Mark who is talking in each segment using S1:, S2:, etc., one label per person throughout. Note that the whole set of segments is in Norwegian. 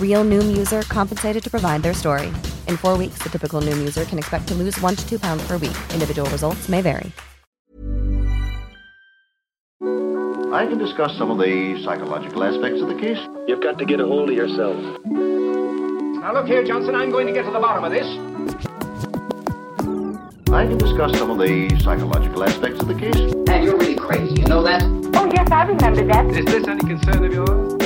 S1: Real Noom user compensated to provide their story. In four weeks, the typical Noom user can expect to lose one to two pounds per week. Individual results may vary.
S2: I can discuss some of the psychological aspects of the case.
S3: You've got to get a hold of yourself.
S4: Now look here, Johnson, I'm going to get to the bottom of this.
S2: I can discuss some of the psychological aspects of the case.
S5: And you're really crazy, you know that?
S6: Oh, yes, I remember that.
S4: Is this any concern of yours?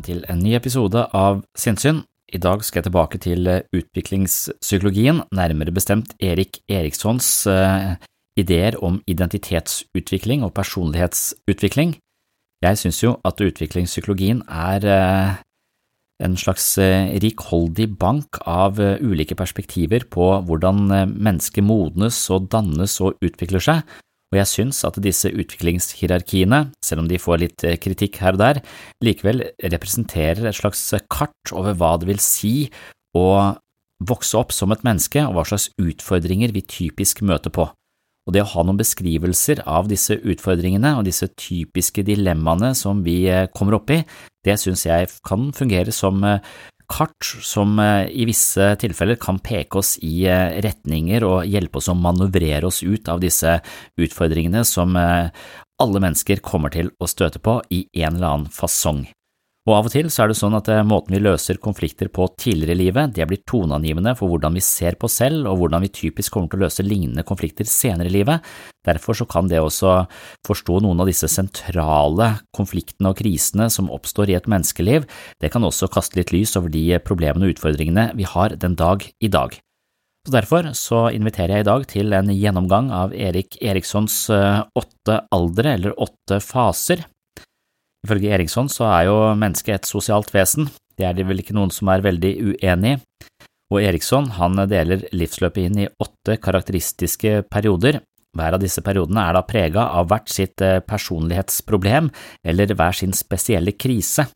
S7: Velkommen til en ny episode av Sinnsyn. I dag skal jeg tilbake til eh, utviklingspsykologien, nærmere bestemt Erik Erikssons eh, ideer om identitetsutvikling og personlighetsutvikling. Jeg synes jo at utviklingspsykologien er eh, en slags rikholdig bank av ulike perspektiver på hvordan mennesket modnes og dannes og utvikler seg, og jeg synes at disse utviklingshierarkiene, selv om de får litt eh, kritikk her og der, likevel representerer et slags eh, kart over hva det vil si å vokse opp som et menneske og hva slags utfordringer vi typisk møter på. Og det å ha noen beskrivelser av disse utfordringene og disse typiske dilemmaene som vi eh, kommer opp i, det synes jeg kan fungere som kart som eh, i visse tilfeller kan peke oss i eh, retninger og hjelpe oss å manøvrere oss ut av disse utfordringene som eh, alle mennesker kommer til å støte på i en eller annen fasong. Og av og til så er det sånn at eh, måten vi løser konflikter på tidligere i livet, det blir toneangivende for hvordan vi ser på oss selv og hvordan vi typisk kommer til å løse lignende konflikter senere i livet. Derfor så kan det også forstå noen av disse sentrale konfliktene og krisene som oppstår i et menneskeliv, det kan også kaste litt lys over de problemene og utfordringene vi har den dag i dag. Så Derfor så inviterer jeg i dag til en gjennomgang av Erik Erikssons eh, åtte aldre, eller åtte faser. Ifølge Eriksson så er jo mennesket et sosialt vesen, det er det vel ikke noen som er veldig uenig i, og Eriksson han deler livsløpet inn i åtte karakteristiske perioder. Hver av disse periodene er da prega av hvert sitt eh, personlighetsproblem eller hver sin spesielle krise.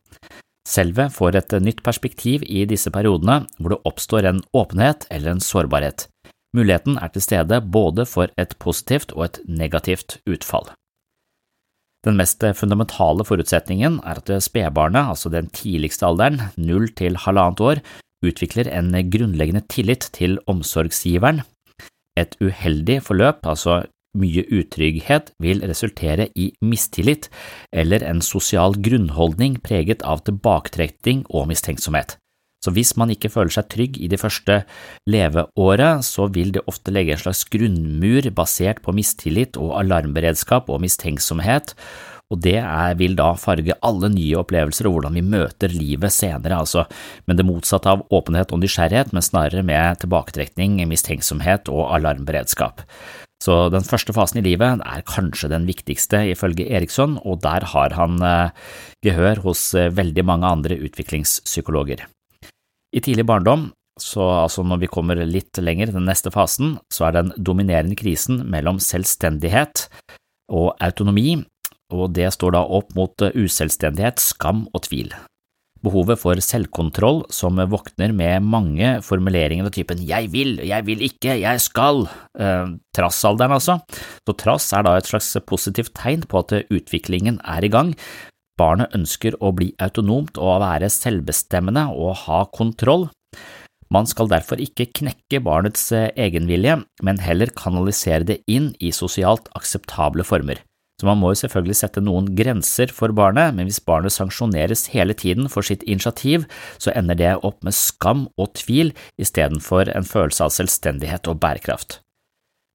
S7: Selve får et nytt perspektiv i disse periodene hvor det oppstår en åpenhet eller en sårbarhet. Muligheten er til stede både for et positivt og et negativt utfall. Den mest fundamentale forutsetningen er at spedbarnet, altså den tidligste alderen, null til halvannet år, utvikler en grunnleggende tillit til omsorgsgiveren. Et uheldig forløp, altså mye utrygghet, vil resultere i mistillit eller en sosial grunnholdning preget av tilbaketrekning og mistenksomhet. Så hvis man ikke føler seg trygg i det første leveåret, så vil det ofte legge en slags grunnmur basert på mistillit og alarmberedskap og mistenksomhet, og det er, vil da farge alle nye opplevelser og hvordan vi møter livet senere, altså, men det motsatte av åpenhet og nysgjerrighet, men snarere med tilbaketrekning, mistenksomhet og alarmberedskap. Så den første fasen i livet er kanskje den viktigste, ifølge Eriksson, og der har han eh, gehør hos eh, veldig mange andre utviklingspsykologer. I tidlig barndom, så altså når vi kommer litt lenger, den neste fasen, så er den dominerende krisen mellom selvstendighet og autonomi, og det står da opp mot uselvstendighet, skam og tvil. Behovet for selvkontroll som våkner med mange formuleringer av typen jeg vil, jeg vil ikke, jeg skal, eh, trassalderen altså. Så trass er da et slags positivt tegn på at utviklingen er i gang, Barnet ønsker å bli autonomt og være selvbestemmende og ha kontroll. Man skal derfor ikke knekke barnets eh, egenvilje, men heller kanalisere det inn i sosialt akseptable former. Så man må jo selvfølgelig sette noen grenser for barnet, men hvis barnet sanksjoneres hele tiden for sitt initiativ, så ender det opp med skam og tvil istedenfor en følelse av selvstendighet og bærekraft.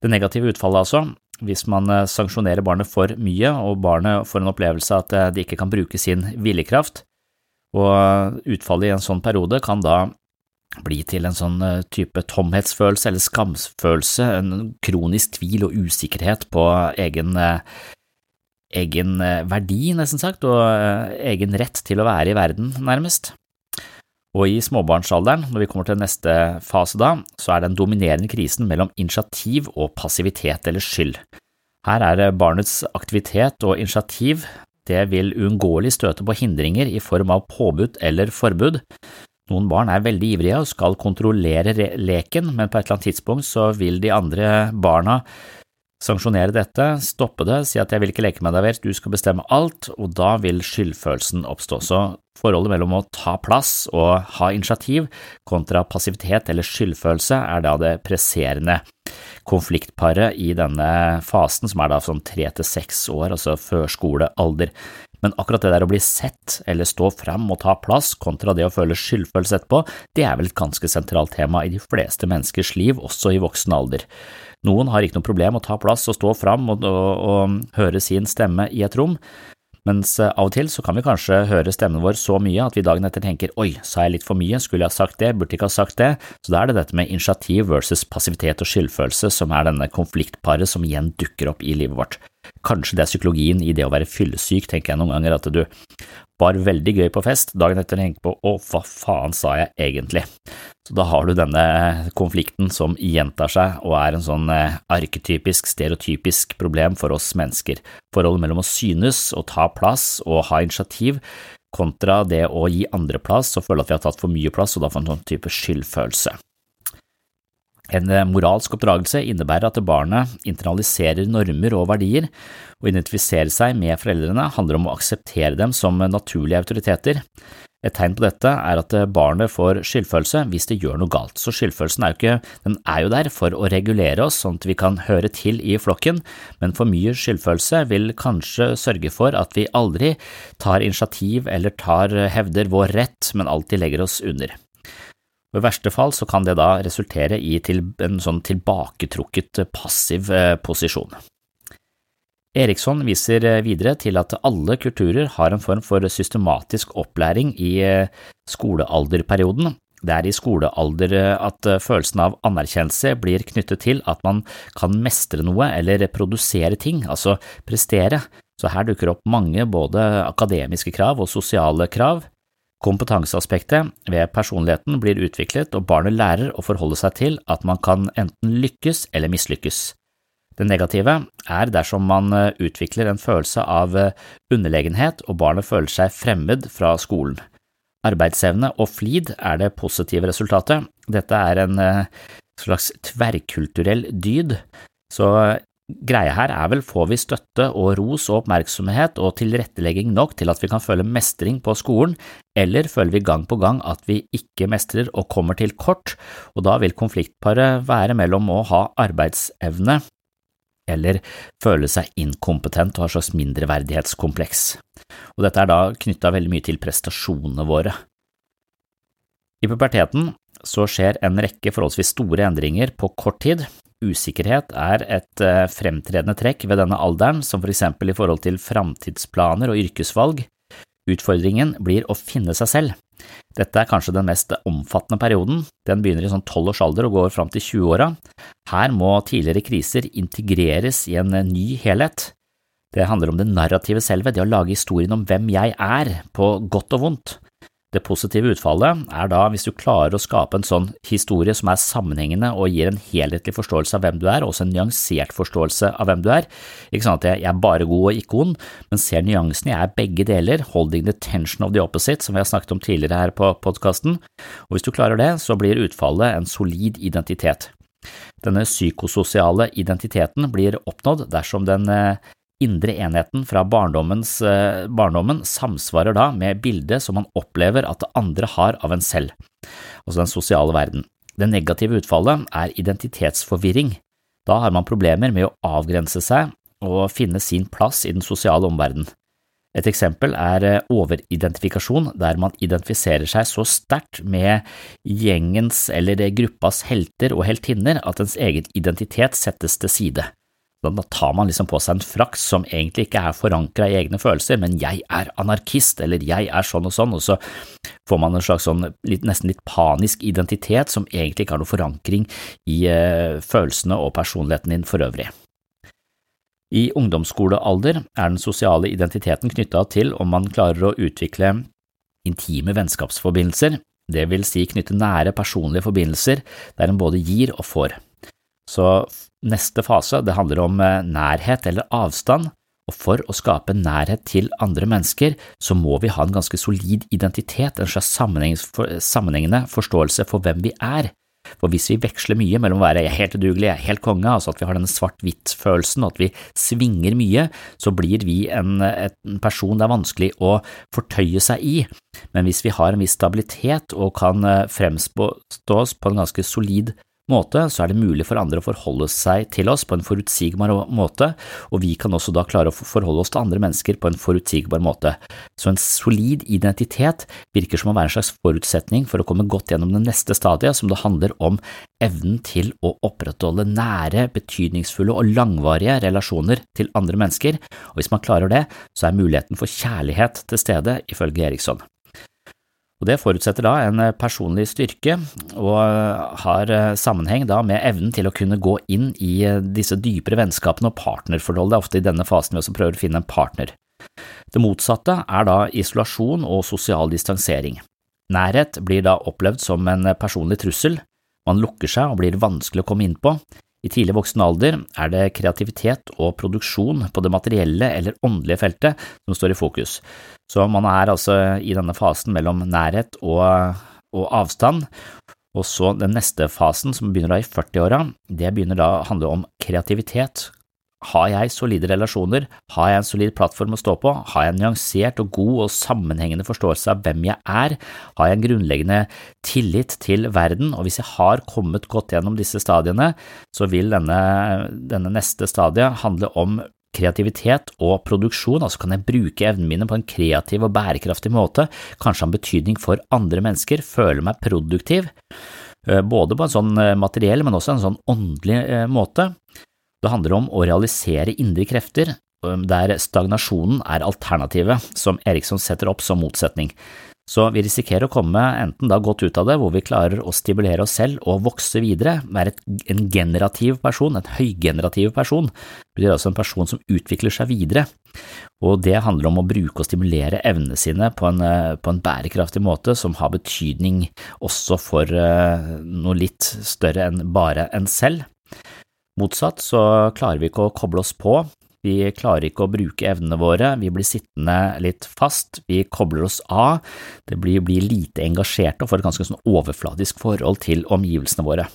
S7: Det negative utfallet altså hvis man eh, sanksjonerer barnet for mye, og barnet får en opplevelse at eh, de ikke kan bruke sin viljekraft, og utfallet i en sånn periode kan da bli til en sånn eh, type tomhetsfølelse eller skamsfølelse, en kronisk tvil og usikkerhet på egen, egen verdi, nesten sagt, og egen rett til å være i verden, nærmest. Og i småbarnsalderen, når vi kommer til neste fase da, så er den dominerende krisen mellom initiativ og passivitet eller skyld. Her er barnets aktivitet og initiativ, det vil uunngåelig støte på hindringer i form av påbud eller forbud. Noen barn er veldig ivrige og skal kontrollere leken, men på et eller annet tidspunkt så vil de andre barna sanksjonere dette, stoppe det, si at jeg vil ikke leke med deg mer, du skal bestemme alt, og da vil skyldfølelsen oppstå. Så forholdet mellom å ta plass og ha initiativ kontra passivitet eller skyldfølelse er da det presserende konfliktparet i denne fasen, som er da sånn tre til seks år, altså førskolealder. Men akkurat det der å bli sett eller stå fram og ta plass kontra det å føle skyldfølelse etterpå, det er vel et ganske sentralt tema i de fleste menneskers liv, også i voksen alder. Noen har ikke noe problem å ta plass og stå fram og, og, og høre sin stemme i et rom, mens eh, av og til så kan vi kanskje høre stemmen vår så mye at vi dagen etter tenker oi, sa jeg litt for mye, skulle jeg ha sagt det, burde ikke ha sagt det, så da er det dette med initiativ versus passivitet og skyldfølelse som er denne konfliktparet som igjen dukker opp i livet vårt. Kanskje det er psykologien i det å være fyllesyk, tenker jeg noen ganger, at du var veldig gøy på fest, dagen etter tenker på å, hva faen sa jeg egentlig? Så da har du denne konflikten som gjentar seg og er en sånn eh, arketypisk, stereotypisk problem for oss mennesker. Forholdet mellom å synes og ta plass og ha initiativ kontra det å gi andre plass og føle at vi har tatt for mye plass og da få en sånn type skyldfølelse. En eh, moralsk oppdragelse innebærer at barnet internaliserer normer og verdier. Å identifisere seg med foreldrene handler om å akseptere dem som naturlige autoriteter. Et tegn på dette er at barnet får skyldfølelse hvis det gjør noe galt, så skyldfølelsen er jo, ikke, den er jo der for å regulere oss sånn at vi kan høre til i flokken, men for mye skyldfølelse vil kanskje sørge for at vi aldri tar initiativ eller tar hevder vår rett, men alltid legger oss under. Og I verste fall så kan det da resultere i en sånn tilbaketrukket passiv eh, posisjon. Eriksson viser eh, videre til at alle kulturer har en form for systematisk opplæring i eh, skolealderperioden. Det er i skolealder at følelsen av anerkjennelse blir knyttet til at man kan mestre noe eller produsere ting, altså prestere, så her dukker opp mange både akademiske krav og sosiale krav. Kompetanseaspektet ved personligheten blir utviklet, og barnet lærer å forholde seg til at man kan enten lykkes eller mislykkes. Det negative er dersom man eh, utvikler en følelse av eh, underlegenhet og barnet føler seg fremmed fra skolen. Arbeidsevne og flid er det positive resultatet. Dette er en eh, slags tverrkulturell dyd, så greia her er vel får vi støtte og ros og oppmerksomhet og tilrettelegging nok til at vi kan føle mestring på skolen, eller føler vi gang på gang at vi ikke mestrer og kommer til kort, og da vil konfliktparet være mellom å ha arbeidsevne eller føle seg inkompetent og ha slags mindreverdighetskompleks. Og dette er da knytta veldig mye til prestasjonene våre. I puberteten så skjer en rekke forholdsvis store endringer på kort tid, Usikkerhet er et eh, fremtredende trekk ved denne alderen, som for eksempel i forhold til framtidsplaner og yrkesvalg. Utfordringen blir å finne seg selv. Dette er kanskje den mest omfattende perioden, den begynner i sånn tolv års alder og går fram til 20-åra. Her må tidligere kriser integreres i en ny helhet. Det handler om det narrative selve, det å lage historien om hvem jeg er, på godt og vondt. Det positive utfallet er da hvis du klarer å skape en sånn historie som er sammenhengende og gir en helhetlig forståelse av hvem du er, og også en nyansert forståelse av hvem du er. Ikke sånn at jeg er bare god og ikke ond, men ser nyansene, jeg er begge deler, holding the tension of the opposite, som vi har snakket om tidligere her på podkasten, og hvis du klarer det, så blir utfallet en solid identitet. Denne psykososiale identiteten blir oppnådd dersom den eh, indre enheten fra eh, barndommen samsvarer da med bildet som man opplever at det andre har av en selv, altså den sosiale verden. Det negative utfallet er identitetsforvirring. Da har man problemer med å avgrense seg og finne sin plass i den sosiale omverdenen. Et eksempel er eh, overidentifikasjon, der man identifiserer seg så sterkt med gjengens eller gruppas helter og heltinner at ens egen identitet settes til side. Da tar man liksom på seg en frakk som egentlig ikke er forankra i egne følelser, men jeg er anarkist, eller jeg er sånn og sånn, og så får man en slags sånn litt, nesten litt panisk identitet som egentlig ikke har noe forankring i uh, følelsene og personligheten din for øvrig. I ungdomsskolealder er den sosiale identiteten knytta til om man klarer å utvikle intime vennskapsforbindelser, det vil si knytte nære personlige forbindelser der en både gir og får. Så neste fase det handler om eh, nærhet eller avstand, og for å skape nærhet til andre mennesker, så må vi ha en ganske solid identitet, en slags sammenhengende forståelse for hvem vi er. For hvis vi veksler mye mellom å være helt udugelig, helt konge, altså at vi har denne svart-hvitt-følelsen, og at vi svinger mye, så blir vi en, en, person det er vanskelig å fortøye seg i. Men hvis vi har en viss stabilitet og kan eh, fremstå oss på en ganske solid måte, så er det mulig for andre å forholde seg til oss på en forutsigbar måte, og vi kan også da klare å forholde oss til andre mennesker på en forutsigbar måte. Så en solid identitet virker som å være en slags forutsetning for å komme godt gjennom det neste stadiet, som det handler om evnen til å opprettholde nære, betydningsfulle og langvarige relasjoner til andre mennesker, og hvis man klarer det, så er muligheten for kjærlighet til stede, ifølge Eriksson. Og Det forutsetter da en eh, personlig styrke og eh, har eh, sammenheng da med evnen til å kunne gå inn i disse dypere vennskapene og partnerforhold. Det er ofte i denne fasen vi også prøver å finne en partner. Det motsatte er da isolasjon og sosial distansering. Nærhet blir da opplevd som en personlig trussel, man lukker seg og blir vanskelig å komme inn på. I tidlig voksen alder er det kreativitet og produksjon på det materielle eller åndelige feltet som står i fokus, så man er altså i denne fasen mellom nærhet og, og avstand. Og så den neste fasen, som begynner da i 40-åra, det begynner da å handle om kreativitet. Har jeg solide relasjoner, har jeg en solid plattform å stå på, har jeg en nyansert og god og sammenhengende forståelse av hvem jeg er, har jeg en grunnleggende tillit til verden, og hvis jeg har kommet godt gjennom disse stadiene, så vil denne, denne neste stadiet handle om kreativitet og produksjon, altså kan jeg bruke evnene mine på en kreativ og bærekraftig måte, kanskje ha en betydning for andre mennesker, føle meg produktiv, eh, både på en sånn eh, materiell, men også en sånn åndelig eh, måte. Det handler om å realisere indre krefter, der stagnasjonen er alternativet, som Eriksson setter opp som motsetning. Så vi risikerer å komme enten da godt ut av det, hvor vi klarer å stimulere oss selv og vokse videre, være en generativ person, en høygenerativ person, det betyr altså en person som utvikler seg videre, og det handler om å bruke og stimulere evnene sine på en, eh, på en bærekraftig måte som har betydning også for uh, noe litt større enn bare en selv. Motsatt så klarer vi ikke å koble oss på vi klarer ikke å bruke evnene våre, vi blir sittende litt fast, vi kobler oss av, det blir, blir lite engasjerte og får et ganske sånn overfladisk forhold til omgivelsene våre.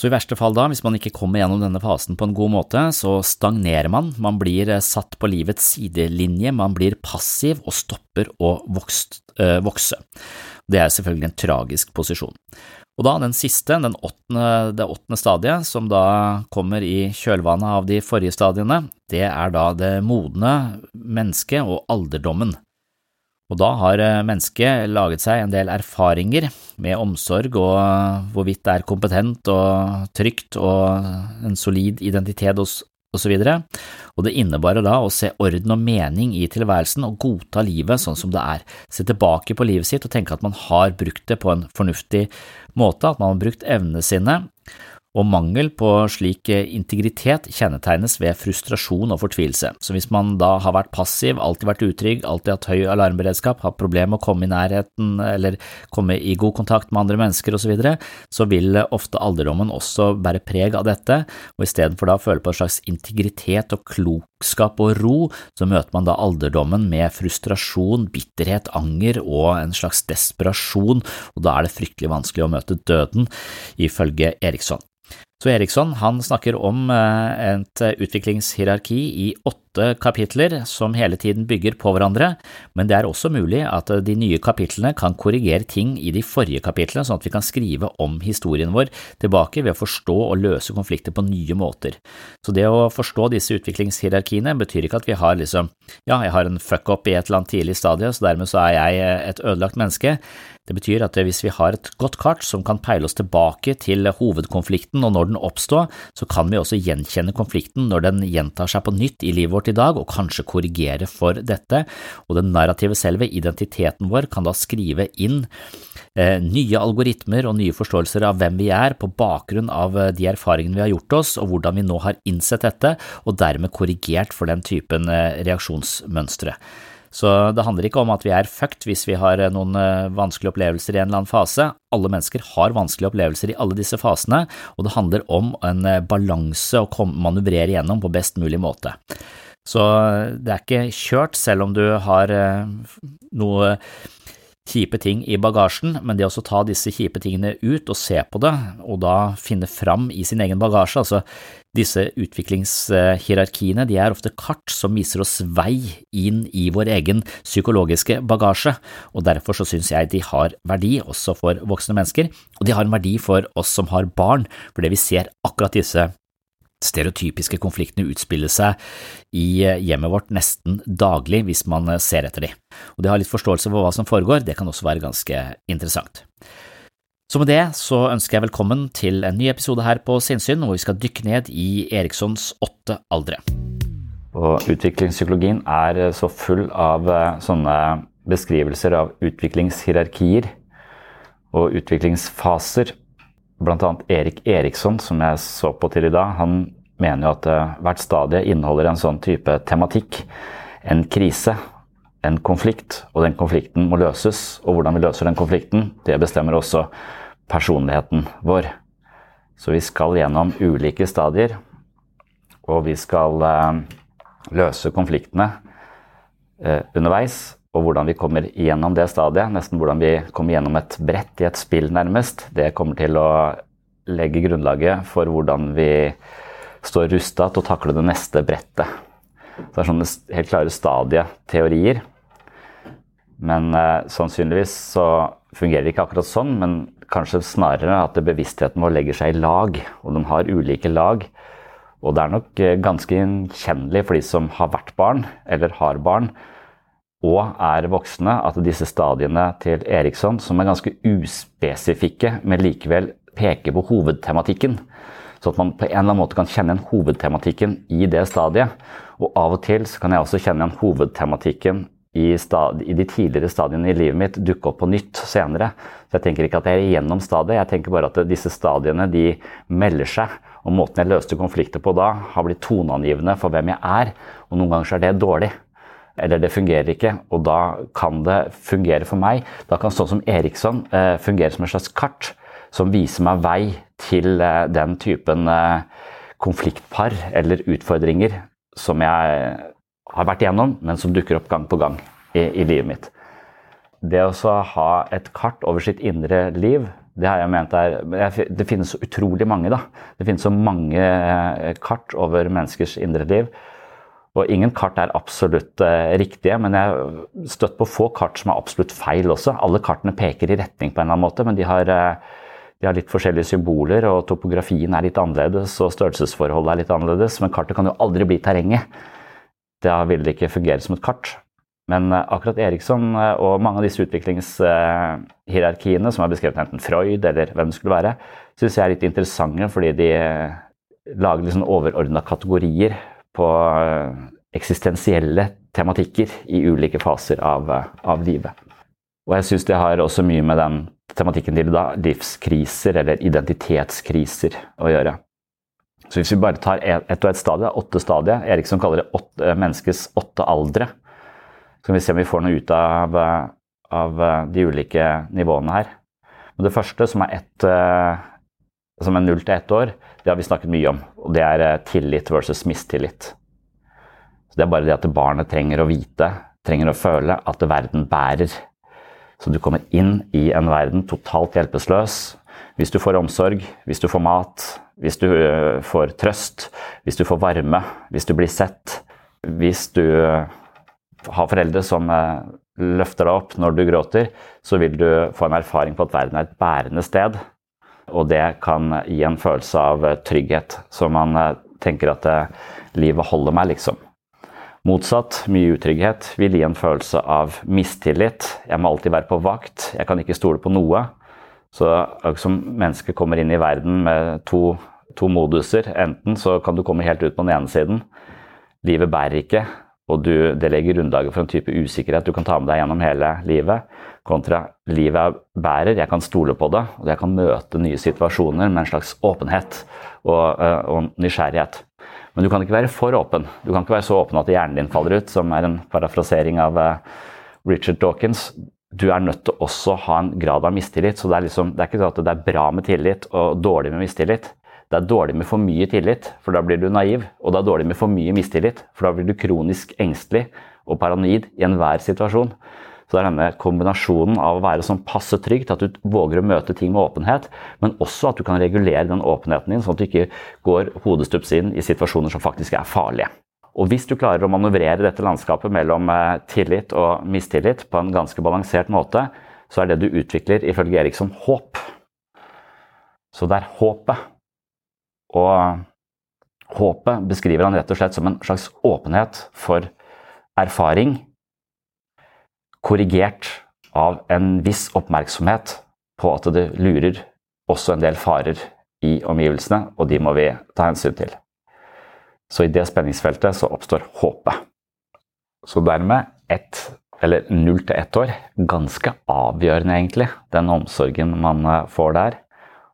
S7: Så i verste fall da, hvis man ikke kommer gjennom denne fasen på en god måte, så stagnerer man, man blir eh, satt på livets sidelinje, man blir passiv og stopper å øh, vokse. Det er selvfølgelig en tragisk posisjon. Og da den siste, den åttende, det åttende stadiet, som da kommer i kjølvannet av de forrige stadiene, det er da det modne mennesket og alderdommen. Og da har eh, mennesket laget seg en del erfaringer med omsorg og hvorvidt det er kompetent og trygt og en solid identitet og så og det innebærer da å se orden og mening i tilværelsen og godta livet sånn som det er, se tilbake på livet sitt og tenke at man har brukt det på en fornuftig måte, at man har brukt evnene sine, og mangel på slik eh, integritet kjennetegnes ved frustrasjon og fortvilelse. Så hvis man da har vært passiv, alltid vært utrygg, alltid hatt høy alarmberedskap, har problemer med å komme i nærheten eller komme i god kontakt med andre mennesker osv., så, videre, så vil ofte alderdommen også bære preg av dette, og istedenfor da føle på en slags integritet og klokskap og ro, så møter man da alderdommen med frustrasjon, bitterhet, anger og en slags desperasjon, og da er det fryktelig vanskelig å møte døden, ifølge Eriksson. Så Eriksson han snakker om eh, et utviklingshierarki i åtte kapitler som hele tiden bygger på hverandre, men det er også mulig at de nye kapitlene kan korrigere ting i de forrige kapitlene, sånn at vi kan skrive om historien vår tilbake ved å forstå og løse konflikter på nye måter. Så det å forstå disse utviklingshierarkiene betyr ikke at vi har liksom, ja, jeg har en fuck-up i et eller annet tidlig stadie, så dermed så er jeg et ødelagt menneske. Det betyr at hvis vi har et godt kart som kan peile oss tilbake til hovedkonflikten og når den oppstår, så kan vi også gjenkjenne konflikten når den gjentar seg på nytt i livet vårt i dag, og kanskje korrigere for dette, og det narrative selve, identiteten vår, kan da skrive inn eh, nye algoritmer og nye forståelser av hvem vi er på bakgrunn av eh, de erfaringene vi har gjort oss, og hvordan vi nå har innsett dette, og dermed korrigert for den typen eh, reaksjonsmønstre. Så det handler ikke om at vi er fucked hvis vi har eh, noen eh, vanskelige opplevelser i en eller annen fase. Alle mennesker har vanskelige opplevelser i alle disse fasene, og det handler om en balanse å manøvrere gjennom på best mulig måte. Så det er ikke kjørt selv om du har noe kjipe ting i bagasjen, men det å ta disse kjipe tingene ut og se på det, og da finne fram i sin egen bagasje, altså disse utviklingshierarkiene de er ofte kart som viser oss vei inn i vår egen psykologiske bagasje, og derfor så synes jeg de har verdi også for voksne mennesker, og de har en verdi for oss som har barn, fordi vi ser akkurat disse stereotypiske konfliktene utspille seg i hjemmet vårt nesten daglig hvis man ser etter dem. Og det å ha litt forståelse for hva som foregår, det kan også være ganske interessant. Så med det så ønsker jeg velkommen til en ny episode her på Sinnsyn, hvor vi skal dykke ned i Erikssons åtte aldre. Og utviklingspsykologien er så full av eh, sånne beskrivelser av utviklingshierarkier og utviklingsfaser. Annet Erik Eriksson, som jeg så på til i dag, han mener jo at eh, hvert stadie inneholder en sånn type tematikk. En krise, en konflikt, og den konflikten må løses. Og hvordan vi løser den konflikten, det bestemmer også personligheten vår. Så vi skal gjennom ulike stadier, og vi skal eh, løse konfliktene eh, underveis. Og hvordan vi kommer gjennom det stadiet, nesten hvordan vi kommer gjennom et brett i et spill nærmest, det kommer til å legge grunnlaget for hvordan vi står rusta til å takle det neste brettet. Så det er sånne helt klare stadieteorier men eh, sannsynligvis så fungerer det ikke akkurat sånn, men kanskje snarere at bevisstheten vår legger seg i lag, og de har ulike lag. Og det er nok eh, ganske gjenkjennelig for de som har vært barn, eller har barn, og er voksne, at disse stadiene til Eriksson, som er ganske uspesifikke, men likevel peker på hovedtematikken. Så at man på en eller annen måte kan kjenne igjen hovedtematikken i det stadiet. Og av og til så kan jeg også kjenne igjen hovedtematikken i, i, de tidligere stadiene i livet mitt dukke opp på nytt senere. Så jeg tenker ikke at jeg er igjennom stadiet, jeg tenker bare at disse stadiene de melder seg. Og måten jeg løste konflikter på da, har blitt toneangivende for hvem jeg er. Og noen ganger så er det dårlig. Eller det fungerer ikke, og da kan det fungere for meg. Da kan sånn som Eriksson eh, fungere som et slags kart som viser meg vei til eh, den typen eh, konfliktpar eller utfordringer som jeg har vært igjennom, men som dukker opp gang på gang i, i livet mitt. Det å ha et kart over sitt indre liv Det har jeg ment er Det finnes utrolig mange, da. Det finnes så mange kart over menneskers indre liv. Og ingen kart er absolutt uh, riktige, men jeg har støtt på få kart som er absolutt feil også. Alle kartene peker i retning på en eller annen måte, men de har, uh, de har litt forskjellige symboler, og topografien er litt annerledes, og størrelsesforholdet er litt annerledes. Men kartet kan jo aldri bli terrenget. Da vil det ikke fungere som et kart. Men uh, akkurat Eriksson og mange av disse utviklingshierarkiene, som er beskrevet enten Freud eller hvem det skulle være, syns jeg er litt interessante fordi de lager litt sånn overordna kategorier på eh, eksistensielle tematikker i ulike faser av, eh, av livet. Og jeg syns det har også mye med den tematikken til da, livskriser eller identitetskriser å gjøre. Så hvis vi bare tar ett og ett stadie, åtte stadier, Eriksson kaller det åtte, eh, menneskets åtte aldre, så kan vi se om vi får noe ut av, av de ulike nivåene her. Det første, som er, ett, som er null til ett år, det har vi snakket mye om, og det er eh, tillit versus mistillit. Så Det er bare det at barnet trenger å vite, trenger å føle, at verden bærer. Så du kommer inn i en verden totalt hjelpeløs. Hvis du får omsorg, hvis du får mat, hvis du eh, får trøst, hvis du får varme, hvis du blir sett, hvis du eh, har foreldre som løfter deg opp når du gråter, så vil du få en erfaring på at verden er et bærende sted. Og det kan gi en følelse av eh, trygghet, så man eh, tenker at eh, livet holder meg, liksom. Motsatt, mye utrygghet, vil gi en følelse av mistillit. Jeg må alltid være på vakt, jeg kan ikke stole på noe. Så liksom, mennesket kommer inn i verden med to, to moduser. Enten så kan du komme helt ut på den ene siden. Livet bærer ikke, og du, det legger grunnlaget for en type usikkerhet du kan ta med deg gjennom hele livet kontra livet bærer. Jeg kan stole på det, og jeg kan møte nye situasjoner med en slags åpenhet og, eh, og, nysgjerrighet. Men du kan ikke være for åpen. Du kan ikke være så åpen at hjernen din faller ut, som er en parafrasering av uh, Richard Dawkins. Du er nødt til også å ha en grad av mistillit. Så det er, liksom, det er ikke sånn at det er bra med tillit og dårlig med mistillit. Det er dårlig med for mye tillit, for da blir du naiv. Og det er dårlig med for mye mistillit, for da blir du kronisk engstelig og paranoid i enhver situasjon. Så det er denne kombinasjonen av å være sånn passe trygg til at du våger å møte ting med åpenhet, men også at du kan regulere den åpenheten din, sånn at du ikke går hodestups inn i situasjoner som faktisk er farlige. Og hvis du klarer å manøvrere dette landskapet mellom eh, tillit og mistillit på en ganske balansert måte, så er det du utvikler, ifølge Eriksson, håp. Så det er håpet. Og håpet beskriver han rett og slett som en slags åpenhet for erfaring korrigert av en viss oppmerksomhet på at det lurer også en del farer i omgivelsene, og de må vi ta hensyn til. Så i det spenningsfeltet så oppstår håpet. Så dermed ett, eller null til ett år, ganske avgjørende egentlig, den omsorgen man eh, får der.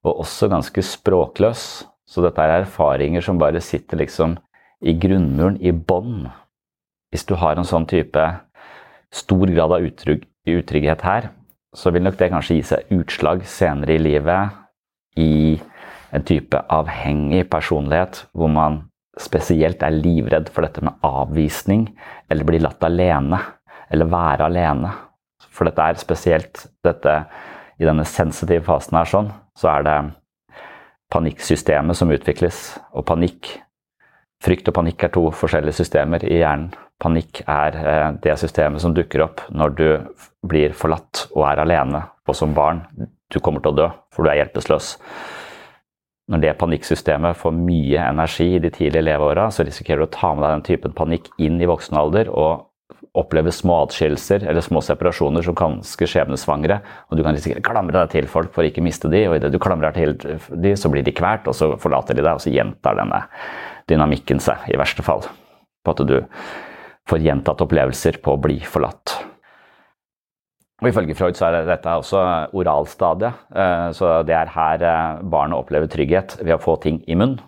S7: Og også ganske språkløs. Så dette er erfaringer som bare sitter liksom i grunnmuren, i bånn. Hvis du har en sånn type stor grad av utrygg, utrygghet her, så vil nok det kanskje gi seg utslag senere i livet i en type avhengig personlighet hvor man spesielt er livredd for dette med avvisning eller bli latt alene eller være alene. For dette er spesielt dette I denne sensitive fasen her sånn, så er det panikksystemet som utvikles. Og panikk Frykt og panikk er to forskjellige systemer i hjernen. Panikk er eh, det systemet som dukker opp når du blir forlatt og er alene, og som barn du kommer til å dø, for du er hjelpeløs. Når det panikksystemet får mye energi i de tidlige leveåra, så risikerer du å ta med deg den typen panikk inn i voksen alder og oppleve små atskillelser eller små separasjoner som ganske skjebnesvangre. Og du kan risikere å klamre deg til folk for å ikke miste de, og idet du klamrer deg til de, så blir de kvalt, og så forlater de deg, og så gjentar denne dynamikken seg, i verste fall. På at du får gjentatte opplevelser på å bli forlatt. Og Ifølge Freud så er dette også oralstadiet. Eh, så det er her eh, barnet opplever trygghet ved å få ting i munnen.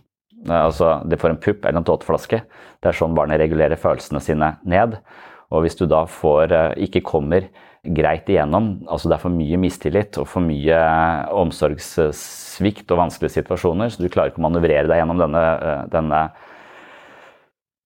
S7: Eh, altså Det får en pupp eller en tåteflaske. Det er sånn barnet regulerer følelsene sine ned. Og hvis du da får, ikke kommer greit igjennom, altså det er for mye mistillit og for mye omsorgssvikt og vanskelige situasjoner, så du klarer ikke å manøvrere deg gjennom denne, denne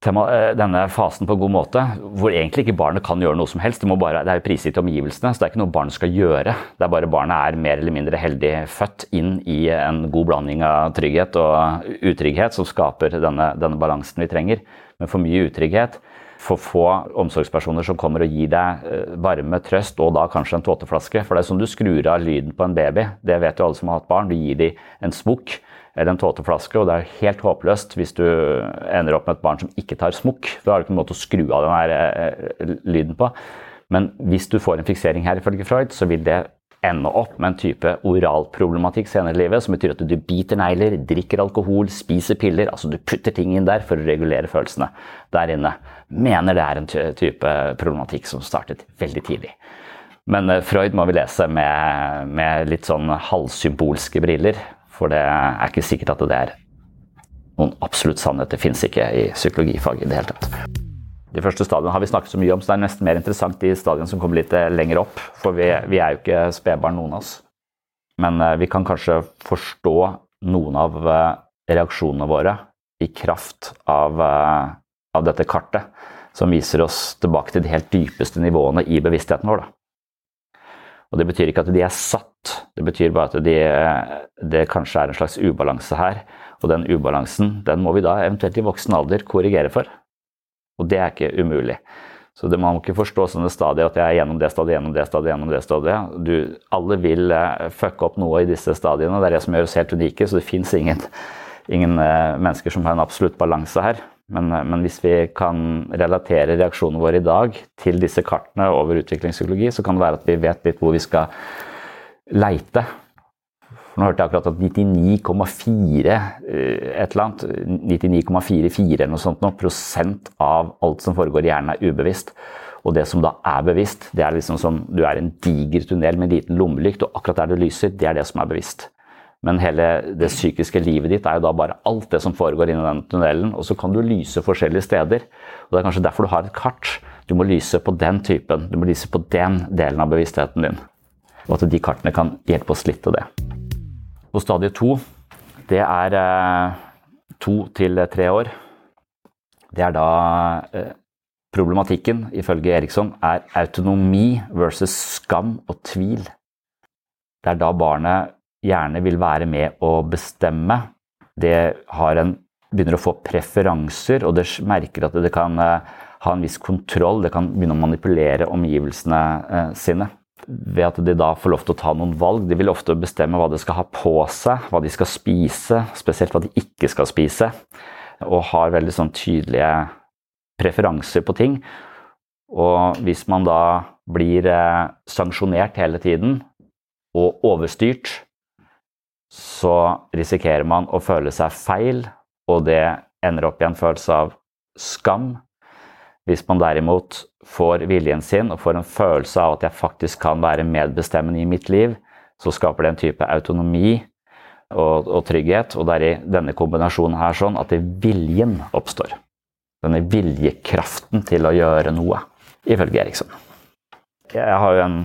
S7: denne fasen på en god måte, hvor egentlig ikke barnet kan gjøre noe som helst. Det, bare, det er jo prisgitt omgivelsene, så det er ikke noe barnet skal gjøre. Det er bare barnet er mer eller mindre heldig født inn i en god blanding av trygghet og utrygghet som skaper denne, denne balansen vi trenger. Men for mye utrygghet, for få omsorgspersoner som kommer og gir deg varme, trøst og da kanskje en tåteflaske. For det er sånn du skrur av lyden på en baby. Det vet jo alle som har hatt barn. Du gir dem en smokk eller en tåteflaske, og det er helt håpløst hvis du ender opp med et barn som ikke tar smokk. Da har du ikke noen måte å skru av den her eh, lyden på. Men hvis du får en fiksering her, ifølge Freud, så vil det ende opp med en type oralproblematikk senere i livet, som betyr at du biter negler, drikker alkohol, spiser piller. Altså du putter ting inn der for å regulere følelsene der inne. Mener det er en type problematikk som startet veldig tidlig. Men eh, Freud må vi lese med, med litt sånn halvsymbolske briller. For det er ikke sikkert at det er noen absolutt sannhet. Det fins ikke i psykologifaget i det hele tatt. De første stadiene har vi snakket så mye om, så det er nesten mer interessant de stadiene som kommer litt eh, lenger opp. For vi, vi er jo ikke spedbarn, noen av oss. Men eh, vi kan kanskje forstå noen av eh, reaksjonene våre i kraft av, av dette kartet, som viser oss tilbake til de helt dypeste nivåene i bevisstheten vår. Da. Og Det betyr ikke at de er satt, det betyr bare at de, det kanskje er en slags ubalanse her. Og den ubalansen den må vi da eventuelt i voksen alder korrigere for. Og det er ikke umulig. Så det, Man må ikke forstå sånne stadier at jeg er gjennom det stadiet, gjennom det stadiet, gjennom det stadiet. Du, alle vil uh, fucke opp noe i disse stadiene. Det er det som gjør oss helt unike. Så det fins ingen, ingen uh, mennesker som har en absolutt balanse her. Men, uh, men, hvis vi kan relatere reaksjonene våre i dag til disse kartene over utviklingspsykologi, så kan det være at vi vet litt hvor vi skal leite nå hørte jeg akkurat at 99,4 eh, et eller annet, 99,44 eller noe sånt, noe, prosent av alt som foregår i hjernen, er ubevisst. Og det som da er bevisst, det er liksom som du er en diger tunnel med en liten lommelykt, og akkurat der det lyser, det er det som er bevisst. Men hele det psykiske livet ditt er jo da bare alt det som foregår inni den tunnelen. Og så kan du lyse forskjellige steder. Og Det er kanskje derfor du har et kart. Du må lyse på den typen. Du må lyse på den delen av bevisstheten din. Og at de kartene kan hjelpe oss litt til det. Og stadie to, det er eh, to til tre år. Det er da eh, Problematikken, ifølge Eriksson, er autonomi versus skam og tvil. Det er da barnet gjerne vil være med å bestemme. Det en, begynner å få preferanser, og det merker at det kan eh, ha en viss kontroll. Det kan begynne å manipulere omgivelsene sine ved at de da får lov til å ta noen valg. De vil ofte bestemme hva de skal ha på seg, hva de skal spise, spesielt hva de ikke skal spise. Og har veldig sånn tydelige preferanser på ting. Og hvis man da blir eh, sanksjonert hele tiden og overstyrt, så risikerer man å føle seg feil, og det ender opp i en følelse av skam. Hvis man derimot får viljen sin og får en følelse av at jeg faktisk kan være medbestemmende i mitt liv, så skaper det en type autonomi og, og trygghet. Og det er i denne kombinasjonen her sånn at viljen oppstår. Denne viljekraften til å gjøre noe, ifølge Eriksson. Jeg har jo en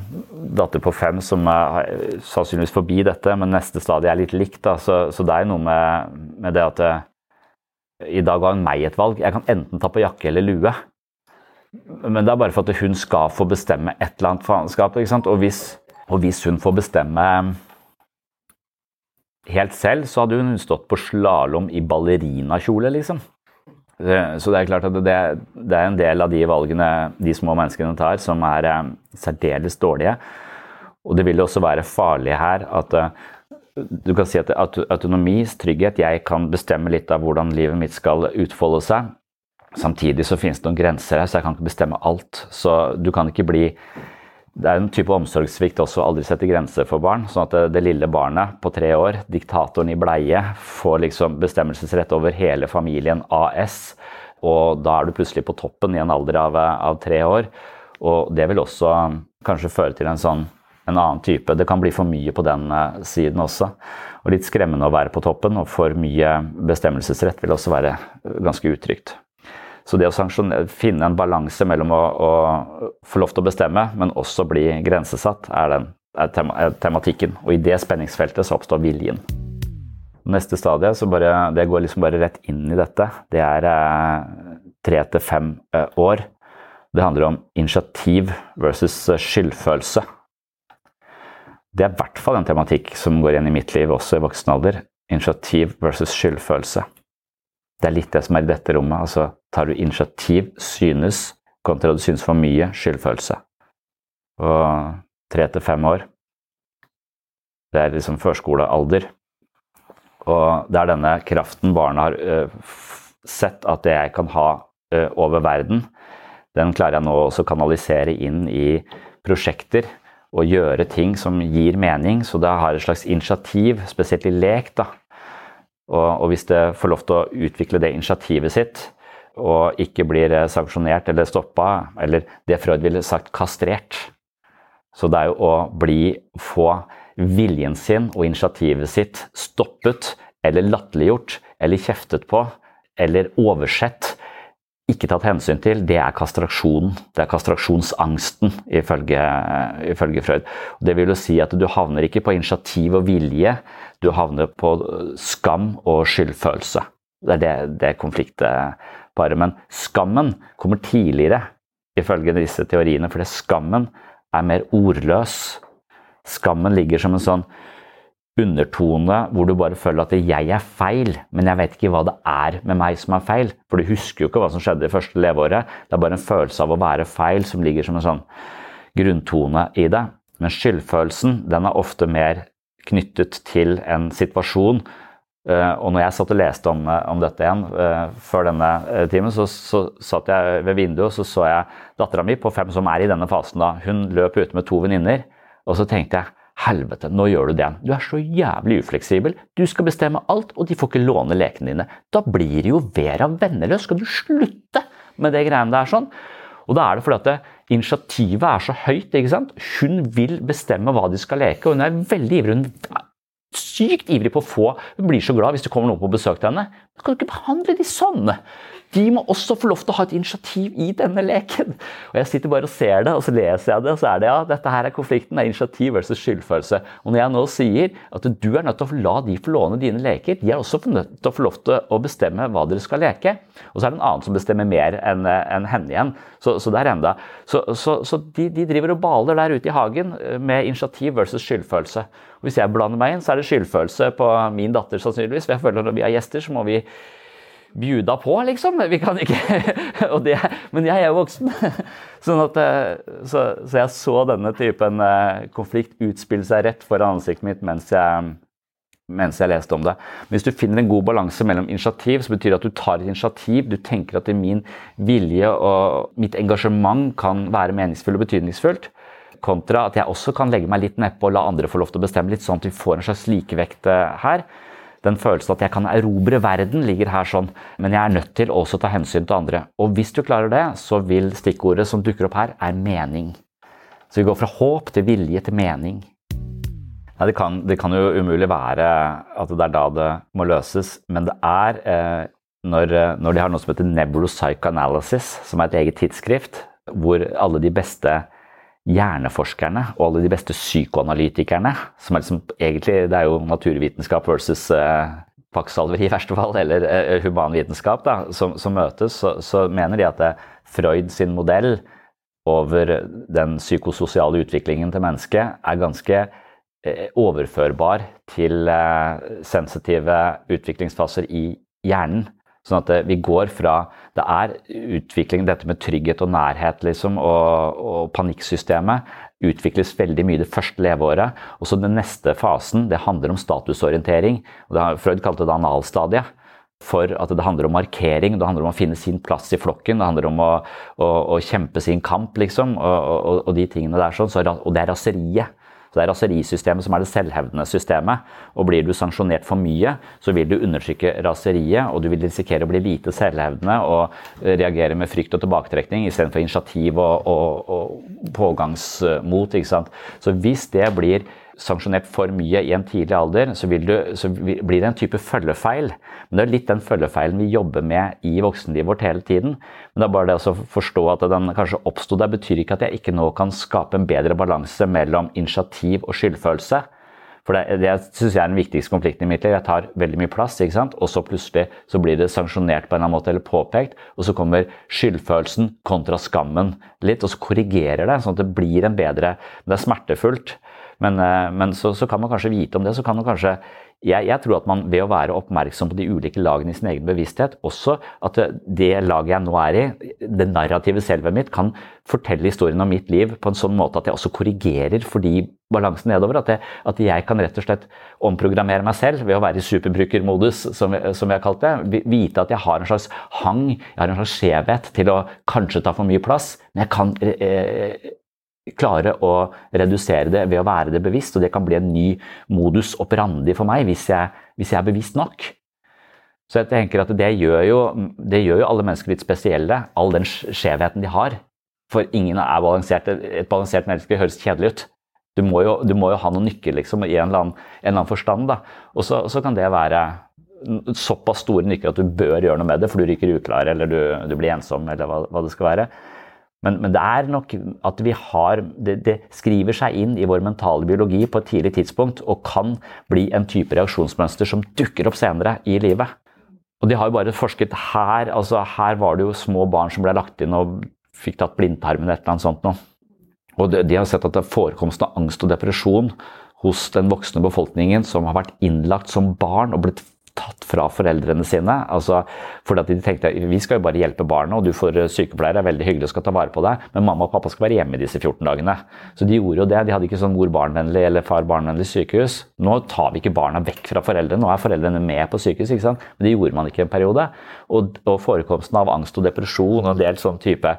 S7: datter på fem som er sannsynligvis forbi dette, men neste stadie er litt likt. Da. Så, så det er noe med, med det at eh, i dag har hun meg et valg. Jeg kan enten ta på jakke eller lue. Men det er bare for at hun skal få bestemme et eller annet faenskap. Og hvis, og hvis hun får bestemme helt selv, så hadde hun stått på slalåm i ballerinakjole, liksom. Så det er klart at det, det, er en del av de valgene de små menneskene tar, som er eh, særdeles dårlige. Og det vil også være farlig her at eh, du kan si at autonomi, trygghet Jeg kan bestemme litt av hvordan livet mitt skal utfolde seg. Samtidig så finnes det noen grenser her, så jeg kan ikke bestemme alt. Så du kan ikke bli Det er en type omsorgssvikt også å aldri sette grenser for barn. Sånn at det, det, lille barnet på tre år, diktatoren i bleie, får liksom bestemmelsesrett over hele familien AS. Og da er du plutselig på toppen i en alder av, av tre år. Og det vil også kanskje føre til en sånn en annen type. Det kan bli for mye på den eh, siden også. Og litt skremmende å være på toppen, og for mye bestemmelsesrett vil også være ganske utrygt. Så det å finne en balanse mellom å, å, få lov til å bestemme, men også bli grensesatt, er, den, er, tema, er tematikken. Og i det spenningsfeltet så oppstår viljen. Neste stadie, så bare, det går liksom bare rett inn i dette, det er eh, tre til fem eh, år. Det handler om initiativ versus eh, skyldfølelse. Det er i hvert fall en tematikk som går igjen i mitt liv, også i voksen alder. Initiativ versus skyldfølelse. Det er litt det som er i dette rommet. altså Tar du initiativ, synes, kontra du synes for mye, skyldfølelse. Og tre til fem år, det er liksom førskolealder. Og det er denne kraften barna har uh, sett at jeg kan ha uh, over verden, den klarer jeg nå også å kanalisere inn i prosjekter og gjøre ting som gir mening. Så det har et slags initiativ, spesielt i lek. da. Og, og hvis det får lov til å utvikle det initiativet sitt, og ikke blir eh, sanksjonert eller stoppa, eller det Freud ville sagt kastrert Så det er jo å bli, få viljen sin og initiativet sitt stoppet eller latterliggjort eller kjeftet på eller oversett, ikke tatt hensyn til, det er kastraksjonen. Det er kastraksjonsangsten, ifølge, ifølge Freud. Det vil jo si at du havner ikke på initiativ og vilje, du havner på skam og skyldfølelse. Det er det, det konfliktparet. Men skammen kommer tidligere, ifølge disse teoriene, fordi skammen er mer ordløs. Skammen ligger som en sånn undertone hvor du bare føler at 'jeg er feil', men jeg vet ikke hva det er med meg som er feil. For du husker jo ikke hva som skjedde i første leveåret. Det er bare en følelse av å være feil som ligger som en sånn grunntone i det. Men skyldfølelsen den er ofte mer knyttet til en situasjon. Eh, og når jeg satt og leste om, eh, om dette igjen uh, før denne timen, så, så, satt jeg ved vinduet og så så jeg dattera mi på fem som er i denne fasen. da. Hun løp ute med to venninner, og så tenkte jeg Helvete, nå gjør du det. igjen. Du er så jævlig ufleksibel. Du skal bestemme alt, og de får ikke låne lekene dine. Da blir jo Vera venneløs. Skal du slutte med det greiene der sånn? Og da er det fordi at det, initiativet er så høyt. ikke sant? Hun vil bestemme hva de skal leke, og hun er veldig ivrig. Hun er sykt ivrig på å få Hun blir så glad hvis det kommer noen på besøk til henne. Da kan du ikke behandle de sånn! De må også få lov til å ha et initiativ i denne leken. Og Jeg sitter bare og ser det, og så leser jeg det, og så er det ja, dette her er konflikten. Det er initiativ versus skyldfølelse. Og når jeg nå sier at du er nødt til å la de få låne dine leker, de er også nødt til å få lov til å bestemme hva dere skal leke. Og så er det en annen som bestemmer mer enn en henne igjen. Så, så det er enda. Så, så, så de, de, driver og baler der ute i hagen med initiativ versus skyldfølelse. Og hvis jeg blander meg inn, så er det skyldfølelse på min datter sannsynligvis. For jeg føler at når vi har gjester, så må vi bjuda på, liksom. Vi kan ikke det, Men jeg er jo voksen. Sånn at, eh, så, så, jeg så denne typen eh, konflikt utspille seg rett foran ansiktet mitt mens jeg, mens jeg leste om det. Men hvis du finner en god balanse mellom initiativ, så betyr det at du tar et initiativ, du tenker at min vilje og mitt engasjement kan være meningsfull og betydningsfullt, kontra at jeg også kan legge meg litt nedpå og la andre få lov til å bestemme litt, sånn at vi får en slags likevekt eh, her den følelsen at jeg kan erobre verden, ligger her sånn, men jeg er nødt til også å ta hensyn til andre. Og hvis du klarer det, så vil stikkordet som dukker opp her, er mening. Så vi går fra håp til vilje til mening. Nei, det, kan, det kan jo umulig være at det er da det må løses, men det er eh, når, når, de har noe som heter Neuropsychoanalysis, som er et eget tidsskrift, hvor alle de beste hjerneforskerne og alle de beste psykoanalytikerne, som er liksom, egentlig det er jo naturvitenskap versus eh, pakksalver i verste fall, eller eh, humanvitenskap, da, som, som møtes, så, så, mener de at det, Freud sin modell over den psykososiale utviklingen til mennesket er ganske eh, overførbar til eh, sensitive utviklingsfaser i hjernen. Sånn at vi går fra Det er utvikling, dette med trygghet og nærhet liksom, og, og panikksystemet utvikles veldig mye det første leveåret. Og så den neste fasen det handler om statusorientering. og Freud kalte det analstadiet. For at det handler om markering, det handler om å finne sin plass i flokken. Det handler om å, å, å kjempe sin kamp, liksom, og, og, de tingene der. Sånn. Så, og det er raseriet. Så Det er raserisystemet som er det selvhevdende systemet. og Blir du sanksjonert for mye, så vil du undertrykke raseriet, og du vil risikere å bli lite selvhevdende og reagere med frykt og tilbaketrekning istedenfor initiativ og, og, og pågangsmot. Så hvis det blir sanksjonert for mye i en tidlig alder, så, du, så, blir det en type følgefeil. Men det er litt den følgefeilen vi jobber med i voksenlivet vårt hele tiden. Men det er bare det å forstå at den kanskje oppsto der, betyr ikke at jeg ikke nå kan skape en bedre balanse mellom initiativ og skyldfølelse. For det, det syns jeg er den viktigste konflikten i mitt liv. Jeg tar veldig mye plass, ikke sant? og så plutselig så blir det sanksjonert på en eller annen måte, eller påpekt. Og så kommer skyldfølelsen kontra skammen litt, og så korrigerer det, sånn at det blir en bedre Men det er smertefullt. Men, eh, men så, så, kan man kanskje vite om det. så kan man kanskje jeg, jeg, tror at man ved å være oppmerksom på de ulike lagene i sin egen bevissthet, også at det laget jeg nå er i, det narrative selvet mitt, kan fortelle historien om mitt liv på en sånn måte at jeg også korrigerer fordi balansen nedover. At jeg, at jeg kan rett og slett omprogrammere meg selv ved å være i superbrukermodus, som, som jeg har kalt det. Vite at jeg har en slags hang, jeg har en slags skjevhet til å kanskje ta for mye plass, men jeg kan eh, klare å redusere det ved å være det bevisst, og det kan bli en ny modus operandi for meg hvis jeg, hvis jeg er bevisst nok. Så jeg tenker at det gjør, jo, det gjør jo alle mennesker litt spesielle, all den skjevheten de har. For ingen er balansert. Et balansert menneske høres kjedelig ut. Du må jo, du må jo ha noen nykker liksom, i en eller annen, en eller annen forstand. Og så, så, kan det være såpass store nykker at du bør gjøre noe med det, for du ryker uklar eller du, du blir ensom eller hva, hva det skal være. Men, men, det er nok at vi har det, det, skriver seg inn i vår mentale biologi på et tidlig tidspunkt og kan bli en type reaksjonsmønster som dukker opp senere i livet. Og de har jo bare forsket her. altså Her var det jo små barn som ble lagt inn og fikk tatt blindtarmen eller et eller annet sånt noe. Og de, de har sett at det er forekomsten av angst og depresjon hos den voksne befolkningen som har vært innlagt som barn og blitt tatt fra foreldrene sine. altså fordi at De tenkte vi skal jo bare hjelpe barna, og du får sykepleier, sykepleiere, er veldig hyggelig og skal ta vare på deg, men mamma og pappa skal være hjemme disse 14 dagene. Så de gjorde jo det. De hadde ikke sånn mor-barn-vennlig eller far-barn-vennlig sykehus. Nå tar vi ikke barna vekk fra foreldrene, nå er foreldrene med på sykehus. ikke sant? Men det gjorde man ikke en periode. Og, og forekomsten av angst og depresjon og en del sånn type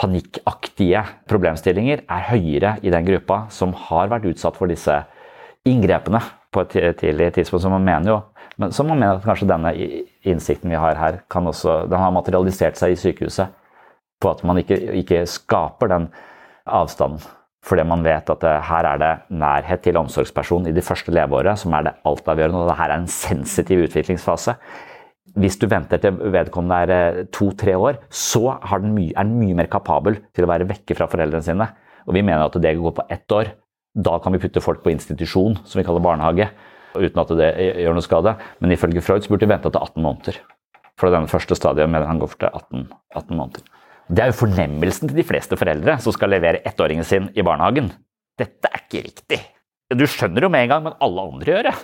S7: panikkaktige problemstillinger er høyere i den gruppa som har vært utsatt for disse inngrepene på et tidlig tidspunkt. Så man mener jo men så må man mene at kanskje denne innsikten vi har her, kan også, den har materialisert seg i sykehuset. På at man ikke, ikke skaper den avstanden. Fordi man vet at det, her er det nærhet til omsorgsperson i de første leveåret som er det altavgjørende. Og det her er en sensitiv utviklingsfase. Hvis du venter til vedkommende er eh, to-tre år, så er den mye mer kapabel til å være vekke fra foreldrene sine. Og vi mener at det går på ett år. Da kan vi putte folk på institusjon, som vi kaller barnehage uten at det gjør noe skade. Men ifølge Freud så burde de vente til 18 måneder. For denne første stadiet mener han går til 18, 18 måneder. Det er jo fornemmelsen til de fleste foreldre som skal levere ettåringen sin i barnehagen. Dette er ikke riktig. Du skjønner jo med en gang, men alle andre gjør det.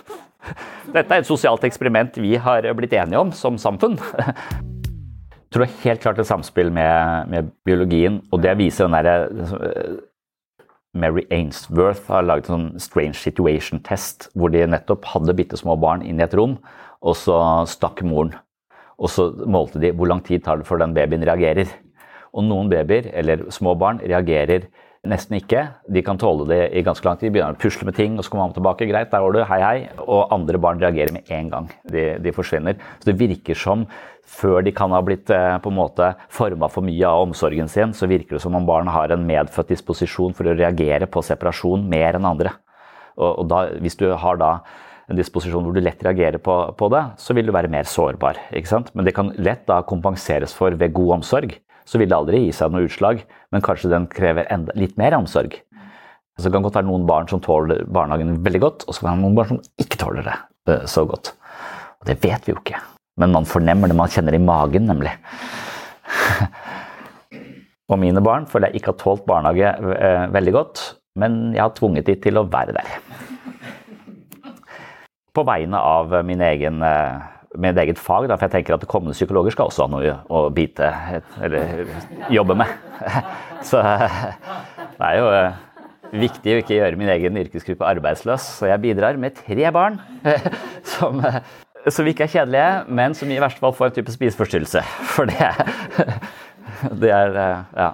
S7: Dette er et sosialt eksperiment vi har blitt enige om som samfunn. Jeg tror det er helt klart et samspill med, med biologien, og det viser den derre Mary Ainsworth har laget en sånn strange situation-test, hvor de nettopp hadde bitte små barn inn i et rom, og så stakk moren. Og så målte de hvor lang tid tar det før den babyen reagerer. Og noen babyer, eller små barn, reagerer nesten ikke. De kan tåle det i ganske lang tid. Begynner å pusle med ting, og så kommer mamma tilbake. Greit, der var du. Hei, hei. Og andre barn reagerer med en gang. De, de forsvinner. Så det virker som før de kan ha blitt eh, på en måte forma for mye av omsorgen sin, så virker det som om barn har en medfødt disposisjon for å reagere på separasjon mer enn andre. Og, og da, hvis du har da en disposisjon hvor du lett reagerer på, på, det, så vil du være mer sårbar. Men det kan lett da kompenseres for ved god omsorg. Så vil det aldri gi seg noe utslag, men kanskje den krever enda, litt mer omsorg. Så det kan godt være noen barn som tåler barnehagen veldig godt, og så kan det være noen barn som ikke tåler det uh, så godt. Og det vet vi jo ikke. Men man fornemmer det, man kjenner i magen, nemlig. Og mine barn føler jeg ikke har tålt barnehage eh, veldig godt, men jeg har tvunget de til å være der. På vegne av min egen, eh, mitt eget fag, for jeg tenker at kommende psykologer skal også ha noe å bite eller jobbe med. Så det er jo eh, viktig å ikke gjøre min egen yrkesgruppe arbeidsløs, så jeg bidrar med tre barn som som ikke er kjedelige, men som i verste fall får en type spiseforstyrrelse. For det, det er eh, Ja.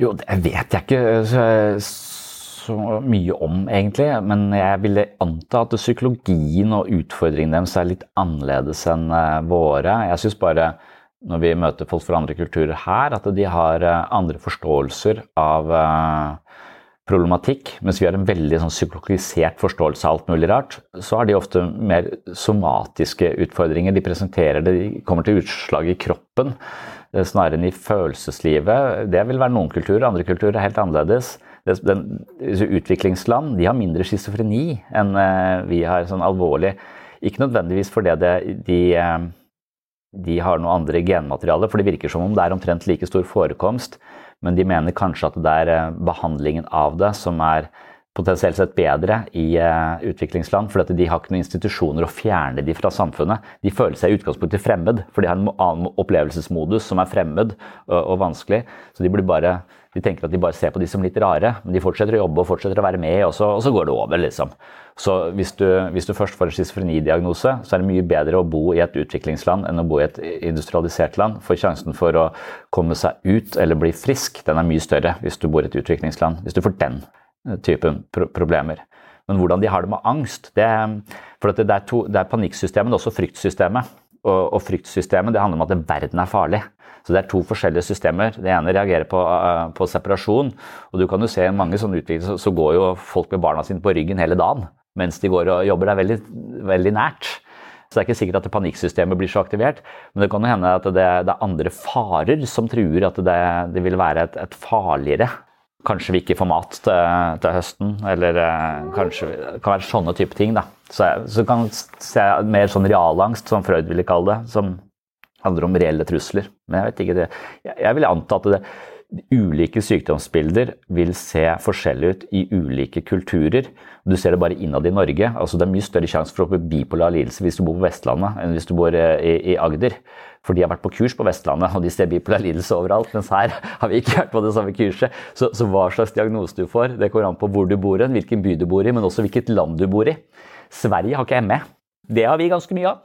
S7: Jo, det vet jeg ikke så, så, mye om, egentlig. Men jeg ville anta at psykologien og utfordringene deres er litt annerledes enn eh, våre. Jeg syns bare når vi møter folk fra andre kulturer her, at de har eh, andre forståelser av problematikk, mens vi har en veldig sånn psykologisert forståelse av alt mulig rart, så har de ofte mer somatiske utfordringer. De presenterer det, de kommer til utslag i kroppen eh, snarere enn i følelseslivet. Det vil være noen kulturer, andre kulturer er helt annerledes. den, Utviklingsland de har mindre schizofreni enn eh, vi har. sånn alvorlig. Ikke nødvendigvis fordi det, de, eh, de har noe andre genmateriale, for det virker som om det er omtrent like stor forekomst, men de mener kanskje at det er eh, behandlingen av det som er potensielt sett bedre i uh, utviklingsland, for de har ikke noen institusjoner å fjerne de fra samfunnet. De føler seg i utgangspunktet fremmed, for de har en annen opplevelsesmodus som er fremmed og vanskelig. Så de, blir bare, de, tenker at de bare ser på de som litt rare, men de fortsetter å jobbe og fortsetter å være med, og så, og så går det over, liksom. Så hvis du, hvis du først får en schizofrenidiagnose, så er det mye bedre å bo i et utviklingsland enn å bo i et industrialisert land, for sjansen for å komme seg ut eller bli frisk, den er mye større hvis du bor i et utviklingsland. Hvis du får den Eh, typen pro problemer. Men hvordan de har det med angst det, for det, er to, det er panikksystemet, men også fryktsystemet. Og, og, fryktsystemet det handler om at verden er farlig. Så det er to forskjellige systemer. Det ene reagerer på, uh, på separasjon. Og du kan jo se mange sånne utviklinger så, går jo folk med barna sine på ryggen hele dagen mens de går og jobber der veldig, veldig nært. Så det er ikke sikkert at panikksystemet blir så aktivert, men det kan jo hende at det, det er andre farer som truer at det, det vil være et, et farligere Kanskje vi ikke får mat til, til høsten, eller eh, kanskje det kan være sånne type ting. da. Så, så kan se mer sånn realangst, som Freud ville kalle det, som handler om reelle trusler. Men jeg vet ikke det. Jeg, vil anta at det, ulike sykdomsbilder vil se forskjellig ut i ulike kulturer. Du ser det bare innad i Norge. altså Det er mye større sjanse for å få bipolar lidelse hvis du bor på Vestlandet enn hvis du bor eh, i, i Agder. For de har vært på kurs på Vestlandet, og de ser bipolar lidelse overalt. Mens her har vi ikke vært på det samme kurset. Så, så hva slags diagnose du får, det kommer an på hvor du bor, hvilken by du bor i, men også hvilket land du bor i. Sverige har ikke ME. Det har vi ganske mye av.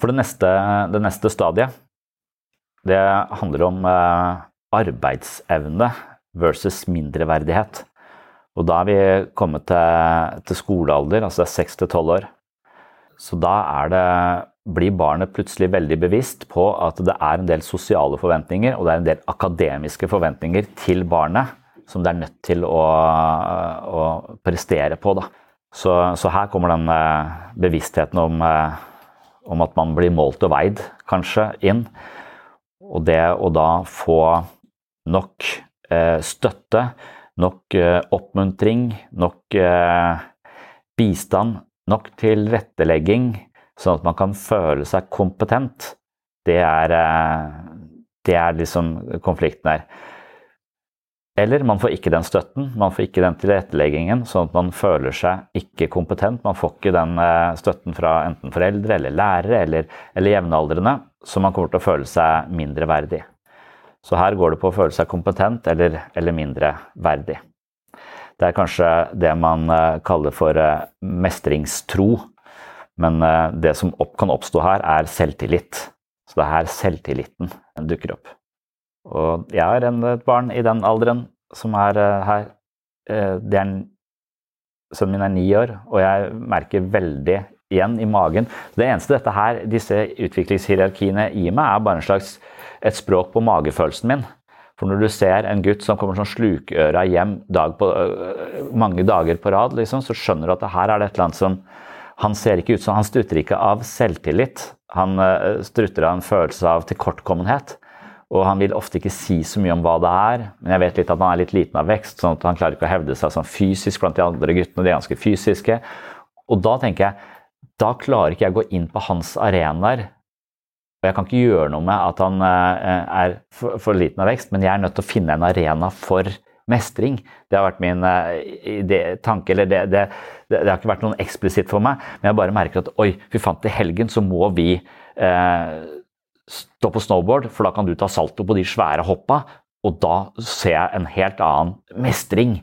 S7: For det neste, det neste stadiet, det handler om eh, arbeidsevne versus mindreverdighet. Og da er vi kommet til, til skolealder, altså 6 til 12 år. Så da er det, blir barnet plutselig veldig bevisst på at det er en del sosiale forventninger og det er en del akademiske forventninger til barnet som det er nødt til å, å prestere på. Så, så her kommer den eh, bevisstheten om eh, om at man blir målt og veid, kanskje, inn. Og det å da få nok eh, støtte, nok eh, oppmuntring, nok eh, bistand, nok tilrettelegging, sånn at man kan føle seg kompetent, det er, eh, det er liksom konflikten her. Eller man får ikke den støtten, man får ikke den tilretteleggingen, sånn at man føler seg ikke kompetent. Man får ikke den eh, støtten fra enten foreldre eller lærere eller, eller jevnaldrende, så man kommer til å føle seg mindre verdig. Så her går det på å føle seg kompetent eller, eller mindre verdig. Det er kanskje det man eh, kaller for eh, mestringstro, men det som opp, kan oppstå her, er selvtillit. Så det er her selvtilliten dukker opp. Og jeg har et barn i den alderen som er uh, her. Uh, det er Sønnen min er ni år, og jeg merker veldig igjen i magen. Det eneste dette her, disse utviklingshierarkiene gir meg, er bare en slags et språk på magefølelsen min. For når du ser en gutt som kommer sånn slukøra hjem dag på, uh, mange dager på rad, liksom, så skjønner du at det her er det et eller annet som Han ser ikke ut som Han strutter ikke av selvtillit. Han strutter av en følelse av tilkortkommenhet. Og han vil ofte ikke si så mye om hva det er, men jeg vet litt at han er litt liten av vekst, sånn at han klarer ikke å hevde seg sånn fysisk blant de andre guttene. De er ganske fysiske. Og da tenker jeg da klarer ikke jeg å gå inn på hans arenaer. Og jeg kan ikke gjøre noe med at han eh, er for, liten av vekst, men jeg er nødt til å finne en arena for mestring. Det har vært min eh, tanke, eller det, det, det, det, har ikke vært noen eksplisitt for meg, men jeg bare merker at oi, fy fant til helgen så må vi eh, stå på snowboard, for da kan du ta salto på de svære hoppa. Og da ser jeg en helt annen mestring.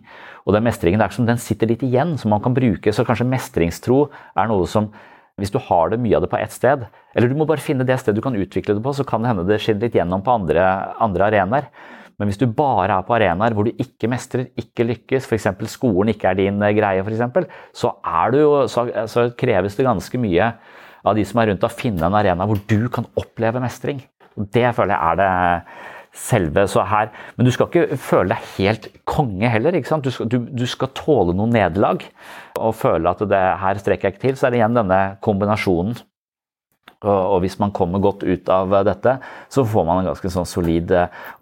S7: Og den mestringen er som den sitter litt igjen, som man kan bruke. Så kanskje mestringstro er noe som hvis du har det mye av det på ett sted, eller du må bare finne det stedet du kan utvikle det på, så kan det hende det skinner litt gjennom på andre, andre arenaer. Men hvis du bare er på arenaer hvor du ikke mestrer, ikke lykkes, f.eks. skolen ikke er din greie, for eksempel, så, så, så kreves det ganske mye av de som er rundt, å finne en arena hvor du kan oppleve mestring. Og Det føler jeg er det selve så her. Men du skal ikke føle deg helt konge heller. ikke sant? Du skal, du, du skal tåle noen nederlag og føle at det her strekker jeg ikke til. Så er det igjen denne kombinasjonen. Og, og, hvis man kommer godt ut av dette, så får man en ganske sånn solid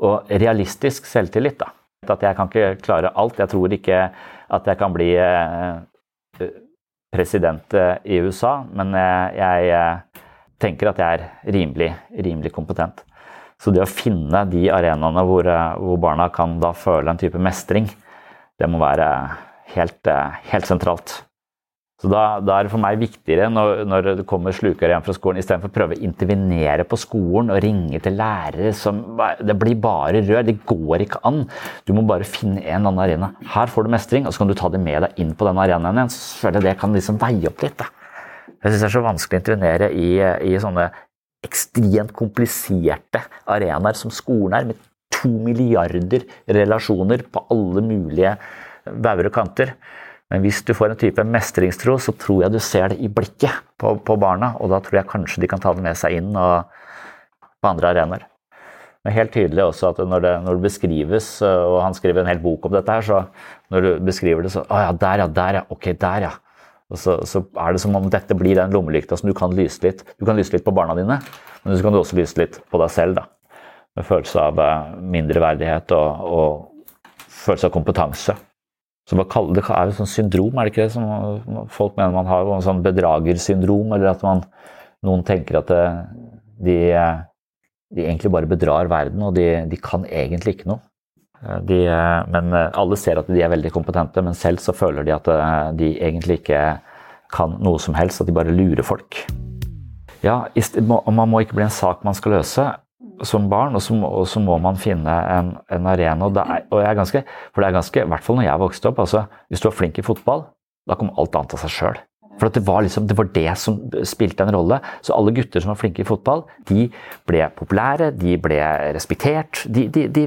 S7: og realistisk selvtillit. da. At jeg kan ikke klare alt. Jeg tror ikke at jeg kan bli eh, president eh, i USA, men eh, jeg eh, tenker at jeg er rimelig, rimelig kompetent. Så det å finne de arenaene hvor, hvor, barna kan da føle en type mestring, det må være helt, helt sentralt. Så da, da, er det for meg viktigere når, når det kommer slukere hjem fra skolen, istedenfor å prøve å intervenere på skolen og ringe til lærere som Det blir bare rør. Det går ikke an. Du må bare finne en eller annen arena. Her får du mestring, og så kan du ta det med deg inn på den arenaen igjen. Så føler jeg det kan liksom veie opp litt. Da. Jeg syns det er så vanskelig å intervenere i, i sånne ekstremt kompliserte arenaer som skolen er, med to milliarder relasjoner på alle mulige bauger og kanter. Men hvis du får en type mestringstro, så tror jeg du ser det i blikket på, på barna. Og da tror jeg kanskje de kan ta det med seg inn og, på andre arenaer. Men helt tydelig også at når det, når det, beskrives, og han skriver en hel bok om dette her, så når du beskriver det så Å ja, der ja, der ja. Ok, der ja. Og så, så, er det som om dette blir den lommelykta som du kan lyse litt. Du kan lyse litt på barna dine, men så kan du også lyse litt på deg selv. da. Med følelse av eh, mindreverdighet og, og følelse av kompetanse. Så det er jo sånn syndrom, er det ikke det? Som folk mener man har sånn bedragersyndrom, eller at man, noen tenker at det, de, de, egentlig bare bedrar verden, og de, de kan egentlig ikke noe. De, men alle ser at de er veldig kompetente, men selv så føler de at de egentlig ikke kan noe som helst, at de bare lurer folk. Ja, man må ikke bli en sak man skal løse som barn, og så, og så, må man finne en, en arena. Og, er, og ganske, for det er ganske, i hvert fall når jeg vokste opp, altså, hvis du var flink i fotball, da kom alt annet av seg sjøl. For det var, liksom, det var det som spilte en rolle. Så alle gutter som var flinke i fotball, de ble populære, de ble respektert. De, de, de,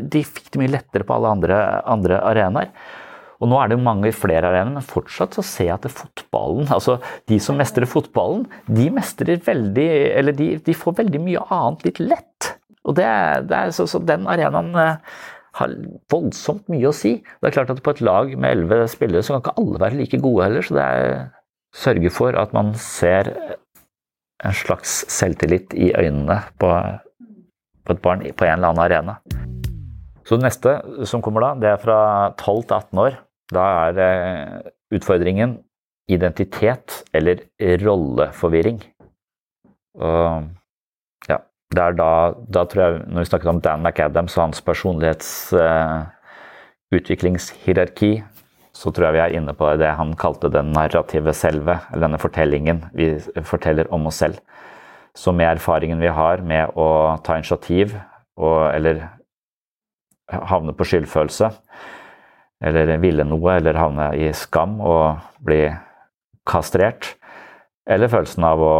S7: de fikk det mye lettere på alle andre, andre arenaer. Og nå er det mange flere arenaer, men fortsatt så ser jeg at fotballen, altså de som mestrer fotballen, de mestrer veldig Eller de, de får veldig mye annet litt lett. Og det, det er så, så den arenaen eh, har voldsomt mye å si. Det er klart at På et lag med elleve spillere så kan ikke alle være like gode heller. Så det er sørge for at man ser en slags selvtillit i øynene på, på et barn på en eller annen arena. Så det neste som kommer da, det er fra 12 til 18 år. Da er eh, utfordringen identitet eller rolleforvirring. Og ja, det er da, da tror jeg, Når vi snakket om Dan McAdams og hans personlighetsutviklingshierarki, utviklingshierarki, så tror jeg vi er inne på det han kalte det narrative selve, eller denne fortellingen vi forteller om oss selv. Så med erfaringen vi har med å ta initiativ, og, eller havne på skyldfølelse, eller ville noe, eller havne i skam og bli kastrert, eller følelsen av å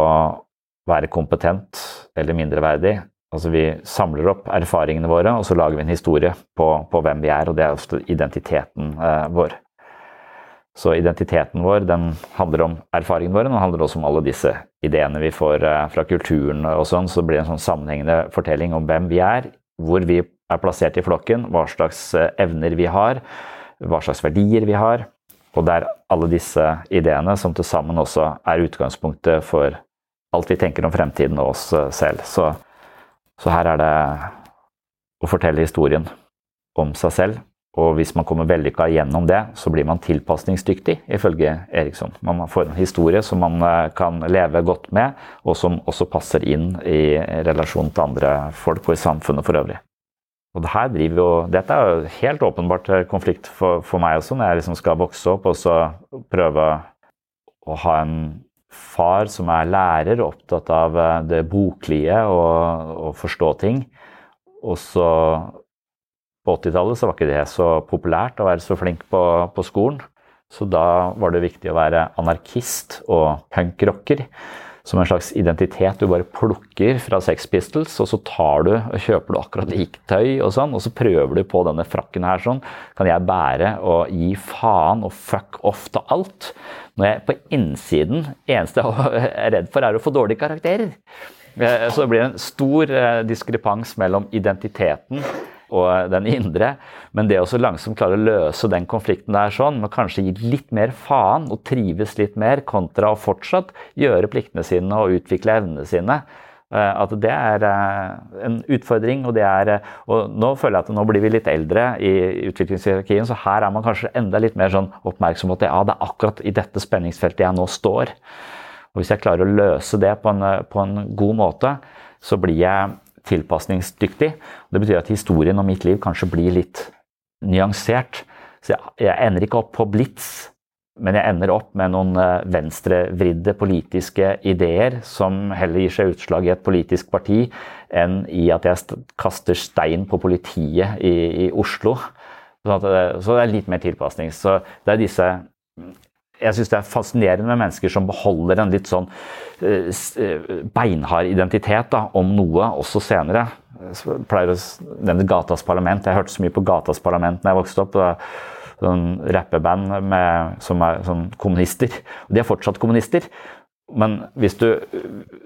S7: være kompetent eller mindreverdig. Altså Vi samler opp erfaringene våre, og så lager vi en historie på, på hvem vi er, og det er ofte identiteten eh, vår. Så identiteten vår den handler om erfaringene våre, den handler også om alle disse ideene vi får eh, fra kulturen og sånn. Så blir en sånn sammenhengende fortelling om hvem vi er, hvor vi er plassert i flokken, hva slags eh, evner vi har, hva slags verdier vi har. Og det er alle disse ideene som til sammen også er utgangspunktet for alt vi tenker om fremtiden og oss selv. Så, så her er det å fortelle historien om seg selv. Og hvis man kommer vellykka gjennom det, så blir man tilpasningsdyktig, ifølge Eriksson. Man får en historie som man eh, kan leve godt med, og som også passer inn i relasjon til andre folk og i samfunnet for øvrig. Og det jo, Dette er jo helt åpenbart konflikt for, for meg også, når jeg liksom skal vokse opp og så prøve å ha en far som er lærer, opptatt av eh, det boklige og, og forstå ting. Og så på 80-tallet så var ikke det så populært å være så flink på, på skolen. Så da var det viktig å være anarkist og punkrocker som en slags identitet du bare plukker fra Sex Pistols, og så tar du og kjøper du akkurat likt tøy og sånn, og så prøver du på denne frakken her sånn. Kan jeg bære og gi faen og fuck off til alt? Når jeg på innsiden eneste jeg er redd for, er å få dårlige karakterer. Eh, så det blir en stor eh, diskrepans mellom identiteten og den indre. Men det å langsomt klare å løse den konflikten der sånn, med kanskje gi litt mer faen og trives litt mer, kontra å fortsatt gjøre pliktene sine og utvikle evnene sine. Eh, at det er eh, en utfordring. Og, det er, eh, og nå føler jeg at nå blir vi litt eldre i utviklingshierarkien, så her er man kanskje enda litt mer sånn oppmerksom på at ja, det er akkurat i dette spenningsfeltet jeg nå står. Og Hvis jeg klarer å løse det på en, på en god måte, så blir jeg tilpasningsdyktig. Det betyr at historien om mitt liv kanskje blir litt nyansert. Så jeg, jeg ender ikke opp på blits, men jeg ender opp med noen eh, venstrevridde politiske ideer som heller gir seg utslag i et politisk parti enn i at jeg kaster stein på politiet i, i Oslo. Så, det er litt mer tilpasning. Så det er disse jeg syns det er fascinerende med mennesker som beholder en litt sånn eh, eh, beinhard identitet da, om noe også senere. Jeg pleier å nevne Gatas Parlament. Jeg hørte så mye på Gatas Parlament da jeg vokste opp. Sånn rappeband som er sånn kommunister. Og de er fortsatt kommunister. Men hvis du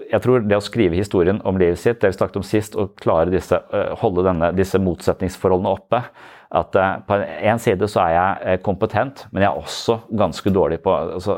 S7: Jeg tror det å skrive historien om livet sitt, det vi snakket om sist, og klare disse, eh, holde denne, disse motsetningsforholdene oppe at uh, på en side så er jeg uh, kompetent, men jeg er også ganske dårlig på å altså,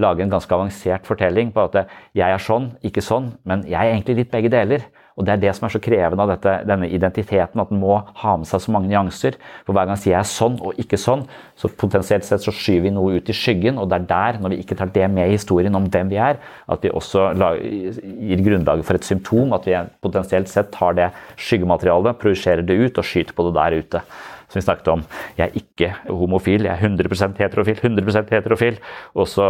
S7: lage en ganske avansert fortelling på at jeg er sånn, ikke sånn, men jeg er egentlig litt begge deler. Og Det er det som er så krevende av dette, denne identiteten, at den må ha med seg så mange nyanser. For Hver gang jeg sier er sånn og ikke sånn, så potensielt sett så skyver vi noe ut i skyggen. Og det er der, når vi ikke tar det med i historien om hvem vi er, at vi også gir grunnlaget for et symptom. At vi potensielt sett tar det skyggematerialet, projiserer det ut og skyter på det der ute som vi snakket om. Jeg er ikke homofil, jeg er 100% heterofil. 100% heterofil. Og så,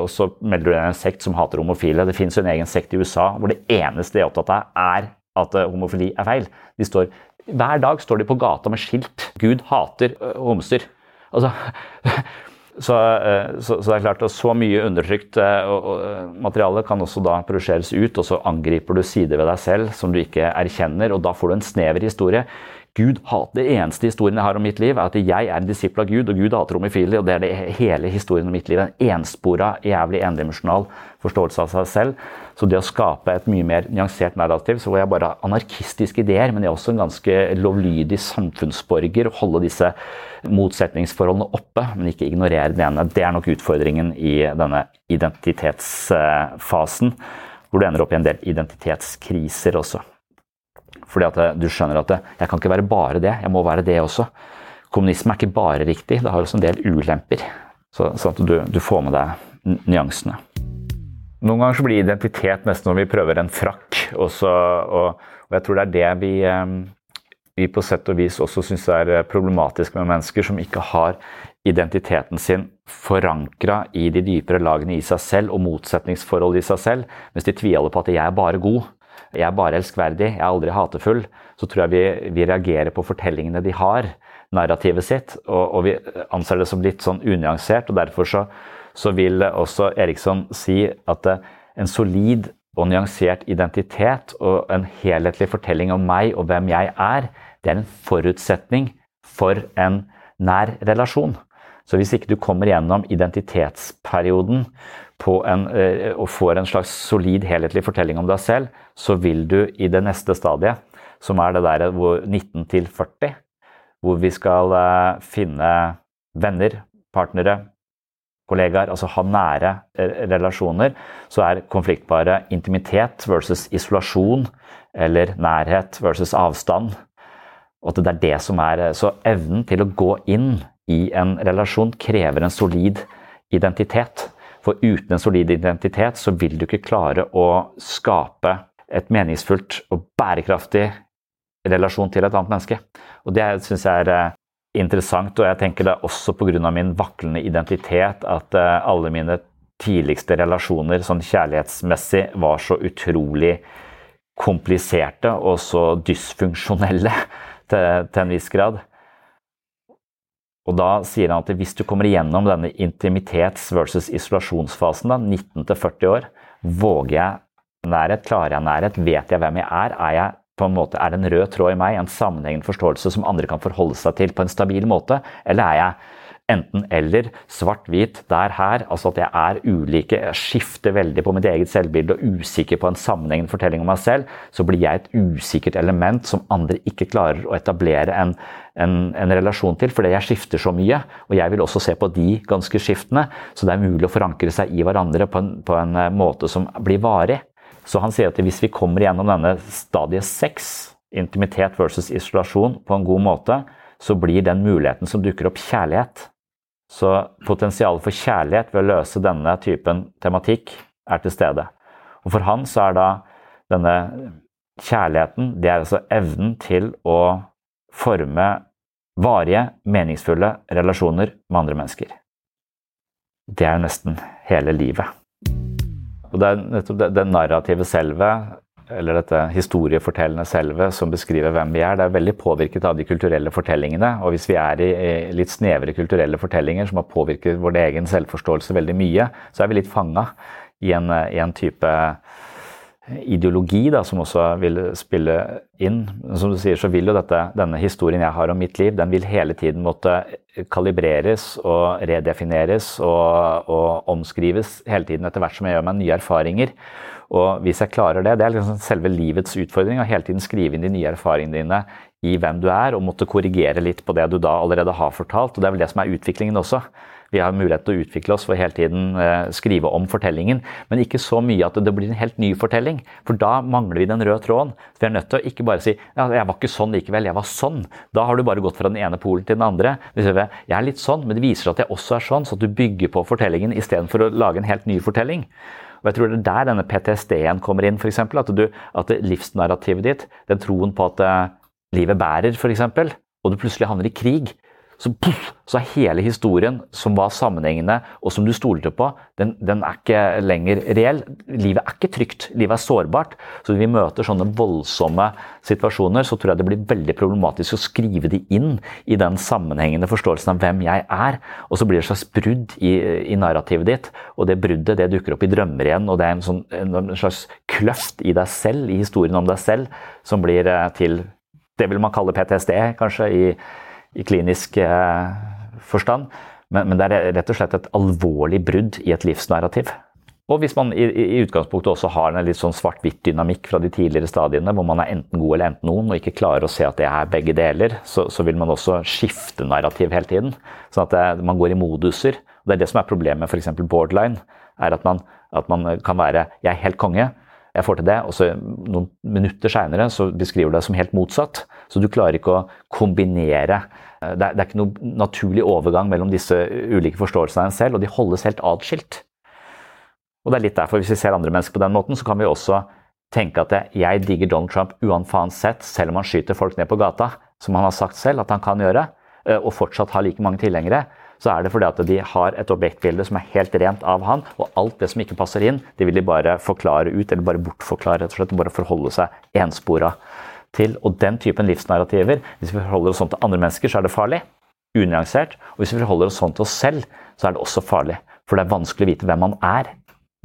S7: og så melder du deg en sekt som hater homofile. Det finnes jo en egen sekt i USA hvor det eneste de er opptatt av, er at eh, homofili er feil. De står, hver dag står de på gata med skilt 'Gud hater uh, homser'. Altså, så, uh, så, så, det er klart at så mye undertrykt uh, materiale kan også da produseres ut, og så angriper du sider ved deg selv som du ikke erkjenner, og da får du en snever historie. Gud hater, Det eneste historien jeg har om mitt liv, er at jeg er en disippel av Gud, og Gud hater homofile. og Det er det hele historien om mitt liv. En enspora, jævlig endimensjonal forståelse av seg selv. Så det å skape et mye mer nyansert narrativ, så hvor jeg bare har anarkistiske ideer, men jeg er også en ganske lovlydig samfunnsborger, holde disse motsetningsforholdene oppe, men ikke ignorere den ene. Det er nok utfordringen i denne identitetsfasen, hvor du ender opp i en del identitetskriser også. Fordi at du skjønner at jeg kan ikke være bare det, jeg må være det også. Kommunisme er ikke bare riktig, det har også en del ulemper. Så, sånn at du, du, får med deg nyansene. Noen ganger så blir identitet nesten når vi prøver en frakk. Også, og, og, jeg tror det er det vi, eh, vi på sett og vis også syns er eh, problematisk med mennesker som ikke har identiteten sin forankra i de dypere lagene i seg selv og motsetningsforhold i seg selv, mens de tviholder på at 'jeg er bare god', 'jeg er bare elskverdig', 'jeg er aldri hatefull', så tror jeg vi, vi reagerer på fortellingene de har, narrativet sitt, og, og vi anser det som litt sånn unyansert. og Derfor så, så vil også Eriksson si at eh, en solid og nyansert identitet og en helhetlig fortelling om meg og hvem jeg er, det er en forutsetning for en nær relasjon. Så hvis ikke du kommer gjennom identitetsperioden en, eh, og får en slags solid, helhetlig fortelling om deg selv, så vil du i det neste stadiet, som er det der 19 til 40, hvor vi skal eh, finne venner, partnere, kollegaer, altså ha nære eh, relasjoner, så er konfliktbare intimitet versus isolasjon, eller nærhet versus avstand. Og at det er det som er Så evnen til å gå inn i en relasjon krever en solid identitet. For uten en solid identitet så vil du ikke klare å skape et meningsfullt og bærekraftig relasjon til et annet menneske. Og det syns jeg er eh, interessant, og jeg tenker det er også pga. min vaklende identitet at uh, alle mine tidligste relasjoner sånn kjærlighetsmessig var så utrolig kompliserte og så dysfunksjonelle til, til en viss grad. Og da sier han at hvis du kommer igjennom denne intimitets- versus isolasjonsfasen, da, 19 40 år, våger jeg nærhet, klarer jeg nærhet, vet jeg hvem jeg er, er jeg på en måte er det en rød tråd i meg, en sammenhengende forståelse som andre kan forholde seg til på en stabil måte? Eller er jeg enten-eller, svart-hvit, der, her? Altså at jeg er ulike, jeg skifter veldig på mitt eget selvbilde og usikker på en sammenhengende fortelling om meg selv, så blir jeg et usikkert element som andre ikke klarer å etablere en, en, en relasjon til, fordi jeg skifter så mye. Og jeg vil også se på de ganske skiftende, så det er mulig å forankre seg i hverandre på en, på en måte som blir varig. Så han sier at hvis vi kommer gjennom denne stadiet seks, intimitet versus isolasjon, på en god måte, så blir den muligheten som dukker opp, kjærlighet. Så potensialet for kjærlighet ved å løse denne typen tematikk er til stede. Og for han så er da denne kjærligheten det er altså evnen til å forme varige, meningsfulle relasjoner med andre mennesker. Det er nesten hele livet. Og det er nettopp det, det narrative selvet, eller dette historiefortellende selvet, som beskriver hvem vi er. Det er veldig påvirket av de kulturelle fortellingene. Og hvis vi er i litt snevre kulturelle fortellinger som har påvirket vår egen selvforståelse veldig mye, så er vi litt fanga i, i en, type ideologi da, som også vil spille inn. Som du sier, så vil jo dette, denne historien jeg har om mitt liv, den vil hele tiden måtte kalibreres og redefineres og, og omskrives hele tiden etter hvert som jeg gjør meg nye erfaringer. Og hvis jeg klarer det, det er liksom selve livets utfordring, å hele tiden skrive inn de nye erfaringene dine i hvem du er, og måtte korrigere litt på det du da allerede har fortalt. og Det er vel det som er utviklingen også. Vi har mulighet til å utvikle oss for hele tiden eh, skrive om fortellingen, men ikke så mye at det blir en helt ny fortelling. For da mangler vi den røde tråden. Så vi er nødt til å ikke bare si ja, 'jeg var ikke sånn likevel, jeg var sånn'. Da har du bare gått fra den ene polen til den andre. Jeg er litt sånn, men det viser at jeg også er sånn, så at du bygger på fortellingen istedenfor å lage en helt ny fortelling. Og jeg tror det er der denne PTSD-en kommer inn, f.eks. At, at livsnarrativet ditt, den troen på at uh, livet bærer, f.eks., og du plutselig havner i krig, så, puff, så er hele historien som var sammenhengende og som du stolte på, den, den, er ikke lenger reell. Livet er ikke trygt, livet er sårbart. Så når vi møter sånne voldsomme situasjoner, så tror jeg det blir veldig problematisk å skrive de inn i den sammenhengende forståelsen av hvem jeg er. Og så blir det et slags brudd i, i narrativet ditt, og det bruddet det dukker opp i drømmer igjen. Og det er en, sånn, en slags kløft i deg selv, i historien om deg selv, som blir eh, til det vil man kalle PTSD, kanskje, i i klinisk eh, forstand. Men, men, det er rett og slett et alvorlig brudd i et livsnarrativ. Og hvis man i, i utgangspunktet også har en litt sånn svart-hvitt-dynamikk fra de tidligere stadiene, hvor man er enten god eller enten noen, og ikke klarer å se at det er begge deler, så, så vil man også skifte narrativ hele tiden. Sånn at det, man går i moduser. Og det er det som er problemet med f.eks. borderline. er at man, at man kan være 'jeg er helt konge', jeg får til det, og så noen minutter seinere beskriver du det som helt motsatt. Så du klarer ikke å kombinere Eh, er, det er, ikke noe naturlig overgang mellom disse ulike forståelsene av en selv, og de holdes helt atskilt. Og det er litt derfor, Hvis vi ser andre mennesker på den måten, så kan vi også tenke at jeg digger Donald Trump uansett, selv om han skyter folk ned på gata. som han har sagt selv at han kan gjøre, eh, og fortsatt har like mange tilhengere, så er det fordi at de har et objektbilde som er helt rent av han, og alt det som ikke passer inn, det vil de bare forklare ut, eller bare bortforklare, rett og slett, bare forholde seg enspora til. Og den typen livsnarrativer, hvis vi forholder oss sånn til andre mennesker, så er det farlig. Unyansert. Og hvis vi forholder oss sånn til oss selv, så er det også farlig. For det er vanskelig å vite hvem man er.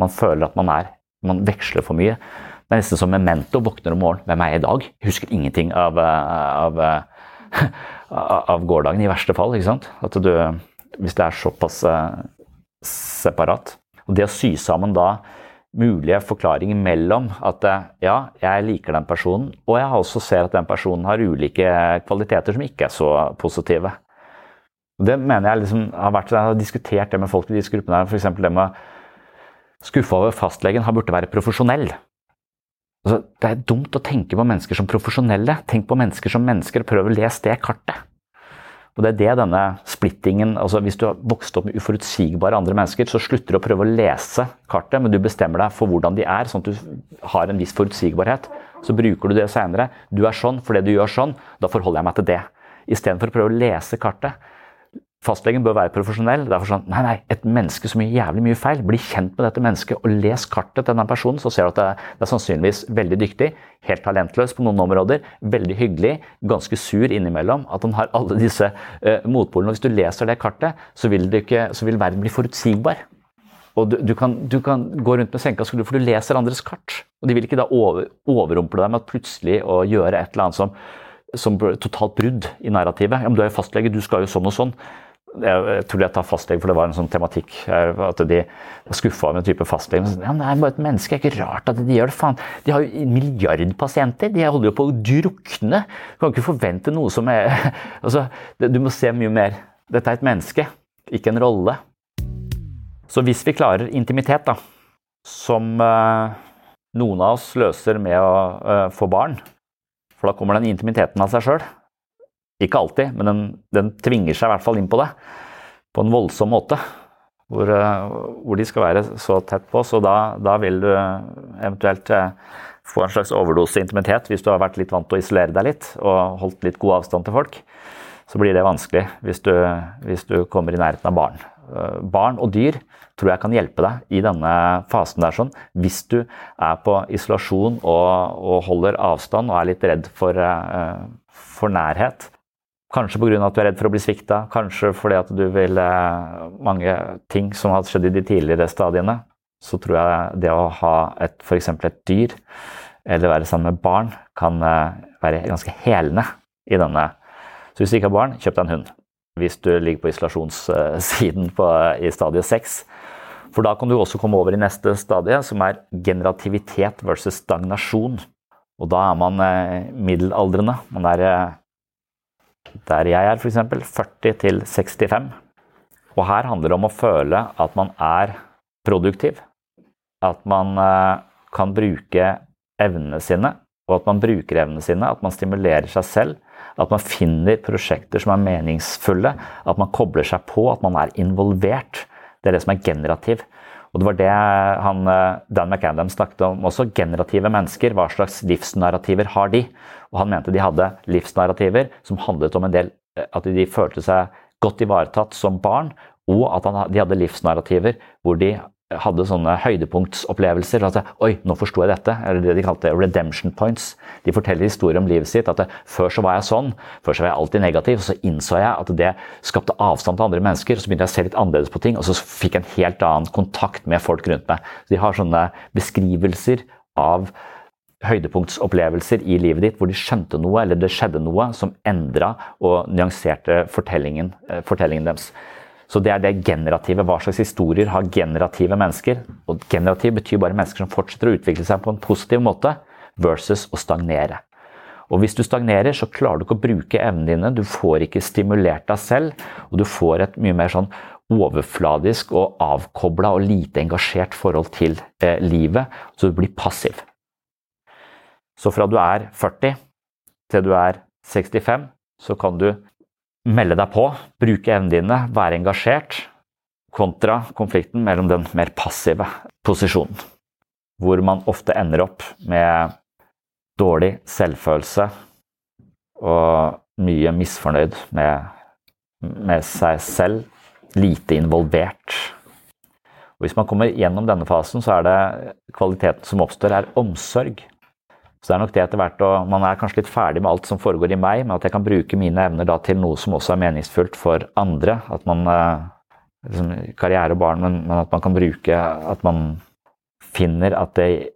S7: Man føler at man er Man veksler for mye. Det er nesten som memento. Våkner om morgenen. Hvem er jeg i dag? Jeg husker ingenting av, av, av gårsdagen, i verste fall. ikke sant? At du, hvis det er såpass separat. Og det å sy sammen da mulige forklaringer mellom at ja, jeg liker den personen, og jeg også ser at den personen har ulike kvaliteter som ikke er så positive. Det mener jeg liksom har vært, jeg har diskutert det med folk i disse gruppene. F.eks. det med skuffa over fastlegen. Han burde være profesjonell. Altså, det er dumt å tenke på mennesker som profesjonelle. Tenk på mennesker som mennesker, og prøv å lese det kartet. Og det er det denne splittingen altså Hvis du har vokst opp med uforutsigbare andre mennesker, så slutter du å prøve å lese kartet, men du bestemmer deg for hvordan de er, sånn at du har en viss forutsigbarhet. Så bruker du det seinere. Du er sånn fordi du gjør sånn. Da forholder jeg meg til det. Istedenfor å prøve å lese kartet. Fastlegen bør være profesjonell. Derfor sånn, nei, nei, Et menneske som gjør jævlig mye feil, bli kjent med dette mennesket og les kartet til denne personen, så ser du at det, det er sannsynligvis veldig dyktig, helt talentløs på noen områder, veldig hyggelig, ganske sur innimellom. At han har alle disse uh, motpolene. og Hvis du leser det kartet, så vil, ikke, så vil verden bli forutsigbar. Og du, du, kan, du, kan, gå rundt med senka skulder, for du leser andres kart. Og de vil ikke da over, overrumple deg med at plutselig å gjøre et eller annet som, som totalt brudd i narrativet. Ja, men du er jo fastlege, du skal jo sånn og sånn jeg tror jeg tar fastlege, for det var en sånn tematikk. At de var skuffa over en type fastlege. Ja, men det er bare et menneske, det er ikke rart at de gjør det. faen. De har jo en milliard pasienter. De holder jo på å drukne. Du kan ikke forvente noe som er altså, Du må se mye mer. Dette er et menneske, ikke en rolle. Så hvis vi klarer intimitet, da, som uh, noen av oss løser med å uh, få barn, for da kommer den intimiteten av seg sjøl ikke alltid, men den, den, tvinger seg i hvert fall inn på det. På en voldsom måte. Hvor, eh, hvor de skal være så tett på. Så da, da vil du eventuelt eh, få en slags overdose intimitet hvis du har vært litt vant til å isolere deg litt og holdt litt god avstand til folk. Så blir det vanskelig hvis du, hvis du kommer i nærheten av barn. Eh, barn og dyr tror jeg kan hjelpe deg i denne fasen der sånn, hvis du er på isolasjon og, og holder avstand og er litt redd for, for nærhet. Kanskje pga. at du er redd for å bli svikta, kanskje fordi at du vil eh, Mange ting som har skjedd i de tidligere stadiene. Så tror jeg det å ha et f.eks. et dyr, eller være sammen med barn, kan eh, være ganske helende i denne. Så hvis du ikke har barn, kjøp deg en hund. Hvis du ligger på isolasjonssiden på, i stadie 6. For da kan du også komme over i neste stadie, som er generativitet versus stagnasjon. Og da er man eh, middelaldrende. Man er der jeg er, f.eks. 40 til 65. Og her handler det om å føle at man er produktiv. At man eh, kan bruke evnene sine, og at man bruker evnene sine. At man stimulerer seg selv. At man finner prosjekter som er meningsfulle. At man kobler seg på, at man er involvert. Det er det som er generativ. Og det var det han, eh, Dan McAdam snakket om også. Generative mennesker. Hva slags livsnarrativer har de? Og han mente de hadde livsnarrativer som handlet om en del eh, At de følte seg godt ivaretatt som barn, og at de hadde livsnarrativer hvor de hadde sånne høydepunktsopplevelser. At oi, nå forsto jeg dette. Eller det de kalte redemption points. De forteller historier om livet sitt. At før så var jeg sånn. Før så var jeg alltid negativ. Og så innså jeg at det skapte avstand til andre mennesker. og Så begynte jeg å se litt annerledes på ting, og så fikk jeg en helt annen kontakt med folk rundt meg. Så de har sånne beskrivelser av høydepunktsopplevelser i livet ditt hvor de skjønte noe eller det skjedde noe som endra og nyanserte fortellingen, eh, fortellingen deres. Så det er det generative. Hva slags historier har generative mennesker? Og generativ betyr bare mennesker som fortsetter å utvikle seg på en positiv måte, versus å stagnere. Og hvis du stagnerer, så klarer du ikke å bruke evnene dine, du får ikke stimulert deg selv, og du får et mye mer sånn overfladisk og avkobla og lite engasjert forhold til eh, livet, så du blir passiv. Så fra du er 40 til du er 65, så kan du melde deg på, bruke evnene dine, være engasjert, kontra konflikten mellom den mer passive posisjonen. Hvor man ofte ender opp med dårlig selvfølelse og mye misfornøyd med, med seg selv. Lite involvert. Og hvis man kommer gjennom denne fasen, så er det kvaliteten som oppstår, er omsorg. Så det er nok det etter hvert, og Man er kanskje litt ferdig med alt som foregår i meg, men at jeg kan bruke mine evner da til noe som også er meningsfullt for andre. At man liksom, Karriere og barn, men, men, at man kan bruke At man finner at det,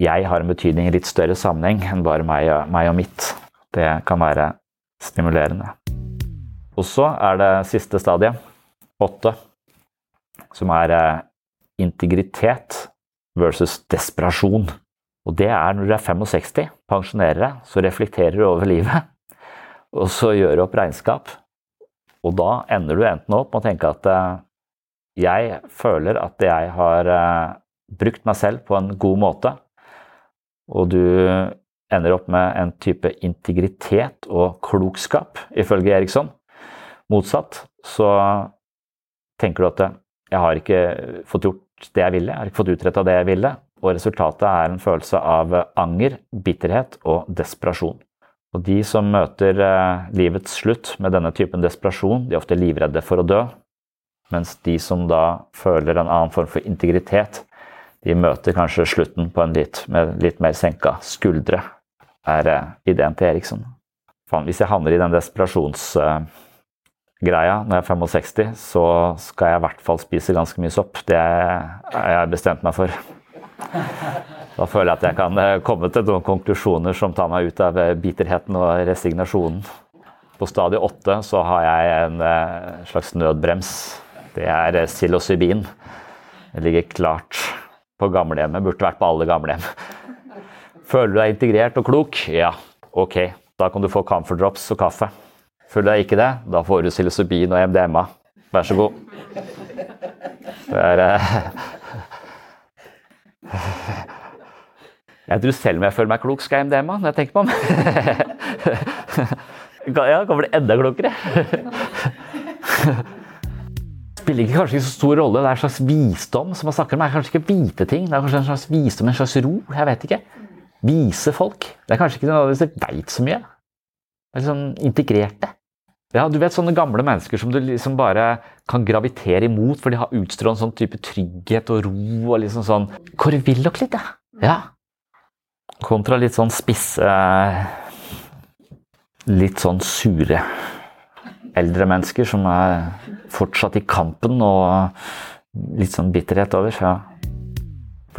S7: jeg har en betydning i litt større sammenheng enn bare meg, meg og mitt. Det kan være stimulerende. Og så er det siste stadiet, åtte, som er integritet versus desperasjon. Og det er når du er 65, pensjonerer deg, så reflekterer du over livet. Og så gjør du opp regnskap. Og da ender du enten opp med å tenke at jeg føler at jeg har brukt meg selv på en god måte, og du ender opp med en type integritet og klokskap, ifølge Eriksson. Motsatt så tenker du at jeg har ikke fått gjort det jeg ville, jeg har ikke fått utretta det jeg ville, og resultatet er en følelse av anger, bitterhet og desperasjon. Og De som møter livets slutt med denne typen desperasjon, de er ofte livredde for å dø. Mens de som da føler en annen form for integritet, de møter kanskje slutten på en litt, med litt mer senka skuldre, er ideen til Eriksson. Hvis jeg havner i den desperasjonsgreia når jeg er 65, så skal jeg i hvert fall spise ganske mye sopp. Det har jeg bestemt meg for. Da føler jeg at jeg kan komme til noen konklusjoner som tar meg ut av bitterheten og resignasjonen. På stadie åtte så har jeg en slags nødbrems. Det er psilocybin. Det ligger klart på gamlehjemmet. Burde vært på alle gamlehjem. Føler du deg integrert og klok? Ja, ok. Da kan du få Comfort drops og kaffe. Føler du deg ikke det? Da får du psilocybin og MDMA. Vær så god. Det er Jeg tror selv om jeg føler meg klok, skal jeg MDMA når jeg tenker på ham. Ja, kan bli enda klokere. Spiller ikke kanskje ikke så stor rolle. Det er en slags visdom som man snakker om. Det er kanskje ikke vite ting. Det er kanskje en slags visdom, en slags ro. Jeg vet ikke. Vise folk. Det er kanskje ikke nødvendigvis de veit så mye. Det er sånn integrerte. Ja, du vet sånne gamle mennesker som du liksom bare kan gravitere imot, for de har utstrålt en sånn type trygghet og ro og liksom sånn Hvor vil dere litt, ja? ja. Kontra litt sånn spisse Litt sånn sure eldre mennesker som er fortsatt i kampen og litt sånn bitterhet over. Ja.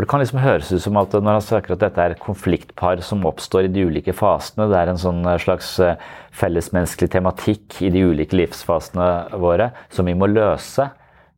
S7: For Det kan liksom høres ut som at når han snakker at dette er konfliktpar som oppstår i de ulike fasene, det er en sånn slags fellesmenneskelig tematikk i de ulike livsfasene våre som vi må løse.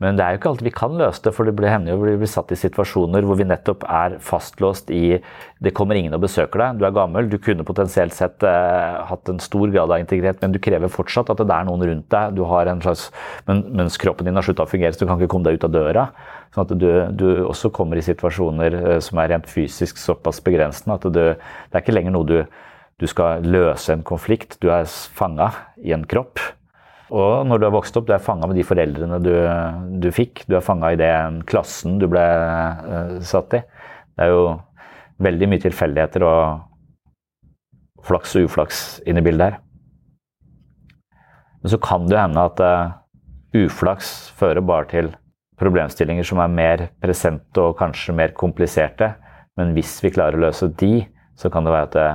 S7: Men det er jo ikke alltid vi kan løse det, for det hender jo vi blir satt i situasjoner hvor vi nettopp er fastlåst i det kommer ingen og besøker deg, du er gammel, du kunne potensielt sett eh, hatt en stor grad av integritet, men du krever fortsatt at det er noen rundt deg, du har en slags, men, mens kroppen din har slutta å fungere, så du kan ikke komme deg ut av døra. Sånn at du, du også kommer i situasjoner eh, som er rent fysisk såpass begrensende at du, det er ikke lenger noe du, du skal løse en konflikt, du er fanga i en kropp. Og når du har vokst opp, du er fanga med de foreldrene du, du fikk. Du er fanga i den klassen du ble uh, satt i. Det er jo veldig mye tilfeldigheter og flaks og uflaks inne i bildet her. Men så kan det hende at uh, uflaks fører bare til problemstillinger som er mer presente og kanskje mer kompliserte. Men hvis vi klarer å løse de, så kan det være at det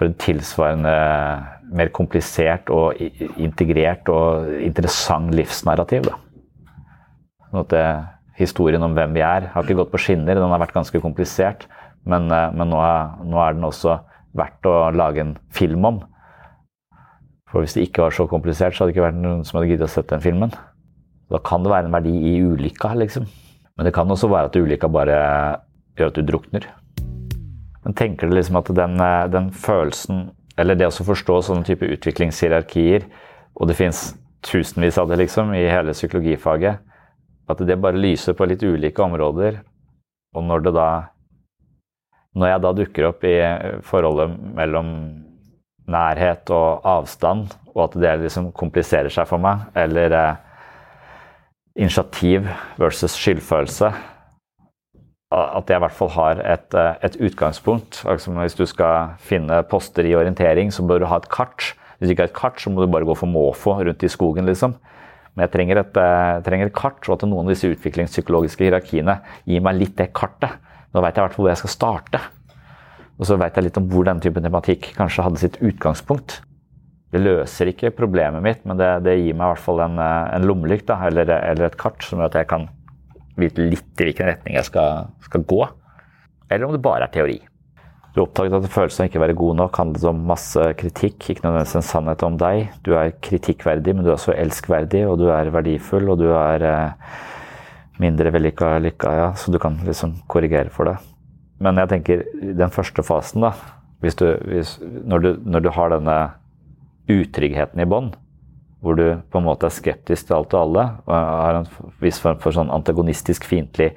S7: for en tilsvarende mer komplisert og integrert og interessant livsnarrativ. Da. Sånn at det, historien om hvem vi er, har ikke gått på skinner. Den har vært ganske komplisert. Men, eh, men nå, er, nå, er, den også verdt å lage en film om. For hvis det ikke var så komplisert, så hadde det ikke vært noen som hadde giddet å sette den filmen. Da kan det være en verdi i ulykka, liksom. Men det kan også være at ulykka bare gjør at du drukner. Men tenker du liksom at den, eh, den følelsen eller det å forstå sånne type utviklingshierarkier, og det fins tusenvis av det liksom i hele psykologifaget, at det bare lyser på litt ulike områder. Og når det da Når jeg da dukker opp i forholdet mellom nærhet og avstand, og at det liksom kompliserer seg for meg, eller eh, initiativ versus skyldfølelse, at jeg i hvert fall har et, et utgangspunkt. Altså hvis du skal finne poster i orientering, så bør du ha et kart Hvis du ikke har et kart, så må du bare gå for måfå rundt i skogen, liksom. Men jeg trenger et, jeg trenger et kart, og at noen av disse utviklingspsykologiske hierarkiene gir meg litt det kartet. Nå veit jeg i hvert fall hvor jeg skal starte. Og så veit jeg litt om hvor denne typen tematikk kanskje hadde sitt utgangspunkt. Det løser ikke problemet mitt, men det, det gir meg i hvert fall en, en lommelykt eller, eller, et kart som gjør at jeg kan vite litt i hvilken retning jeg skal, skal gå. Eller om det bare er teori. Du oppdaget at følelsen av ikke å være god nok handlet om masse kritikk, ikke nødvendigvis en sannhet om deg. Du er kritikkverdig, men du er også elskverdig, og du er verdifull, og du er eh, mindre vellykka lykka, ja, så du kan liksom korrigere for det. Men jeg tenker den første fasen, da, hvis du, hvis, når, du, når, du, har denne utryggheten i bånn, hvor du på en måte er skeptisk til alt og alle, og har en viss form for sånn antagonistisk, fiendtlig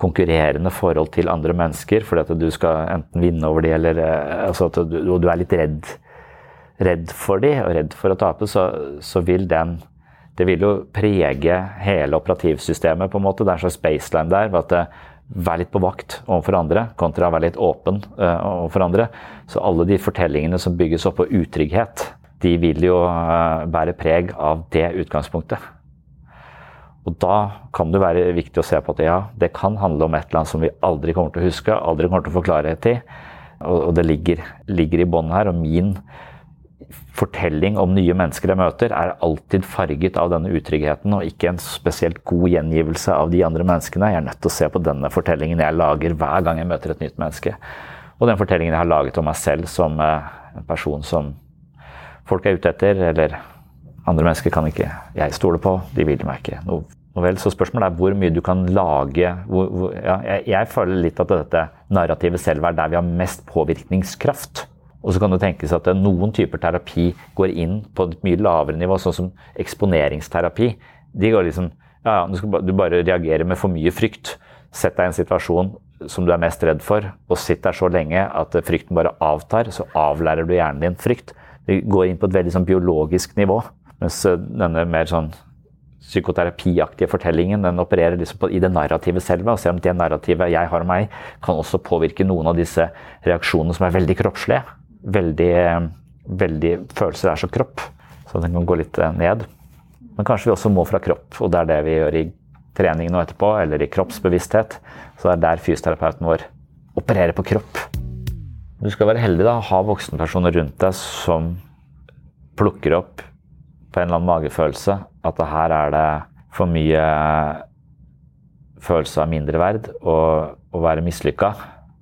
S7: konkurrerende forhold til andre mennesker fordi at du skal enten vinne over dem, eller eh, altså at du, du, er litt redd, redd for dem og redd for å tape, så, så vil den det vil jo prege hele operativsystemet. på en måte. Det er en slags baseline der. at det Vær litt på vakt overfor andre, kontra å være litt åpen uh, overfor andre. Så alle de fortellingene som bygges opp på utrygghet, de vil jo uh, bære preg av det utgangspunktet. Og da kan det være viktig å se på at ja, det kan handle om et eller annet som vi aldri kommer til å huske, aldri kommer til å få klarhet i. Og, det ligger, ligger i bånn her. Og min fortelling om nye mennesker jeg møter, er alltid farget av denne utryggheten, og ikke en spesielt god gjengivelse av de andre menneskene. Jeg er nødt til å se på denne fortellingen jeg lager hver gang jeg møter et nytt menneske. Og den fortellingen jeg har laget om meg selv som eh, en person som folk er ute etter, eller andre mennesker kan ikke jeg stole på. De vil meg ikke noe, vel. Så spørsmålet er hvor mye du kan lage hvor, hvor, ja, jeg, jeg, føler litt at dette narrativet selv er der vi har mest påvirkningskraft. Og så kan det tenkes at noen typer terapi går inn på et mye lavere nivå, sånn som eksponeringsterapi. De går liksom Ja, ja, du bare reagerer med for mye frykt. Sett deg i en situasjon som du er mest redd for, og sitt der så lenge at frykten bare avtar. Så avlærer du hjernen din frykt. Det går inn på et veldig sånn biologisk nivå. Mens eh, denne mer sånn psykoterapiaktige fortellingen den opererer liksom på, i det narrativet selv. Og ser om det narrativet jeg har om meg, kan også påvirke noen av disse reaksjonene som er veldig kroppslige. Veldig, eh, veldig Følelser er så kropp, så den kan gå litt eh, ned. Men kanskje vi også må fra kropp, og det er det vi gjør i trening nå etterpå, eller i kroppsbevissthet. Så det er der fysioterapeuten vår opererer på kropp. Du skal være heldig da, å ha voksenpersoner rundt deg som plukker opp på en eller annen magefølelse at her er det for mye følelse av mindreverd og å være mislykka.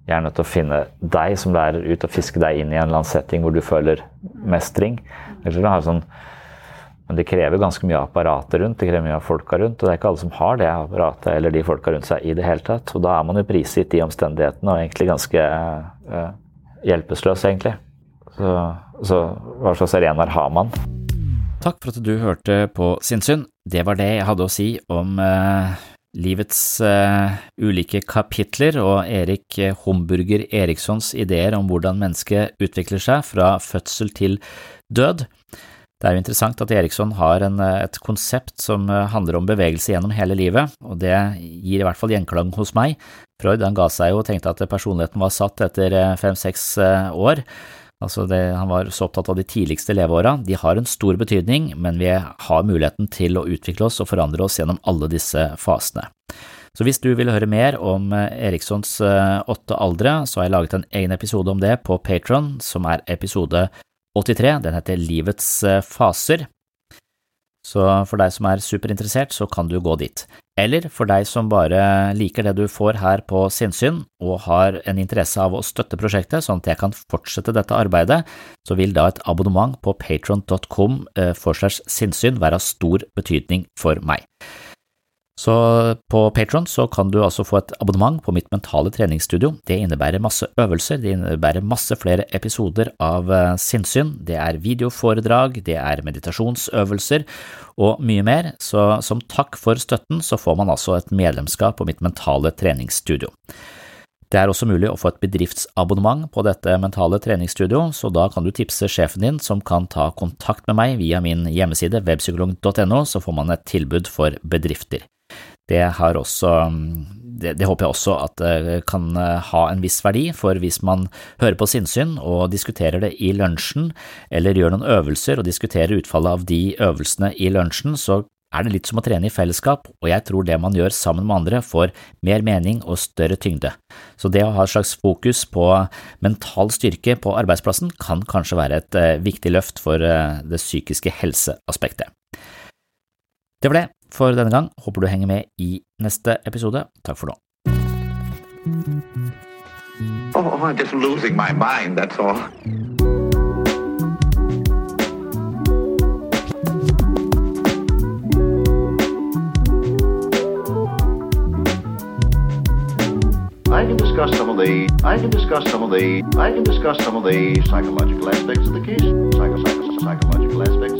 S7: Jeg er nødt til å finne deg som lærer ut og fiske deg inn i en eller annen setting hvor du føler mestring. Sånn, men det krever ganske mye apparater rundt, det krever mye av folka rundt. Og det er ikke alle som har det apparatet eller de folka rundt seg i det hele tatt. Og da er man jo prisgitt de omstendighetene og egentlig ganske uh, hjelpeløs, egentlig. Så, så hva slags arenaer har man? Takk for at du hørte på Sinnsyn. Det var det jeg hadde å si om eh, livets eh, ulike kapitler og Erik Homburger Erikssons ideer om hvordan mennesket utvikler seg fra fødsel til død. Det er jo interessant at Eriksson har en, eh, et konsept som handler om bevegelse gjennom hele livet, og det gir i hvert fall gjenklang hos meg. Freud han ga seg jo og tenkte at personligheten var satt etter fem–seks år. Altså det, han var så opptatt av de tidligste leveåra. De har en stor betydning, men vi har muligheten til å utvikle oss og forandre oss gjennom alle disse fasene. Så hvis du vil høre mer om eh, Erikssons eh, åtte aldre, så har jeg laget en egen episode om det på Patron, som er episode 83. Den heter Livets eh, faser. Så for deg som er superinteressert, så kan du gå dit. Eller for deg som bare liker det du får her på Sinnsyn og har en interesse av å støtte prosjektet sånn at jeg kan fortsette dette arbeidet, så vil da et abonnement på patron.com forslags for slags sinnssyn være av stor betydning for meg. Så på Patron så kan du altså få et abonnement på mitt mentale treningsstudio. Det innebærer masse øvelser, det innebærer masse flere episoder av eh, sinnssyn, det er videoforedrag, det er meditasjonsøvelser og mye mer, så som takk for støtten så får man altså et medlemskap på mitt mentale treningsstudio. Det er også mulig å få et bedriftsabonnement på dette mentale treningsstudio, så da kan du tipse sjefen din som kan ta kontakt med meg via min hjemmeside webpsykolog.no, så får man et tilbud for bedrifter. Det også det, det, håper jeg også at det kan ha en viss verdi, for hvis man hører på sinnssyn og diskuterer det i lunsjen, eller gjør noen øvelser og diskuterer utfallet av de øvelsene i lunsjen, så er det litt som å trene i fellesskap, og jeg tror det man gjør sammen med andre får mer mening og større tyngde. Så det å ha et slags fokus på mental styrke på arbeidsplassen kan kanskje være et uh, viktig løft for det psykiske helseaspektet. Det var det for denne gang, håper du henger med i neste episode. Takk for nå.
S3: Oh, I'm just losing my mind, that's all.
S2: I can discuss some of the I can discuss some of the I can discuss some of the psychological aspects of the case. Psycho, psycho, psychological aspects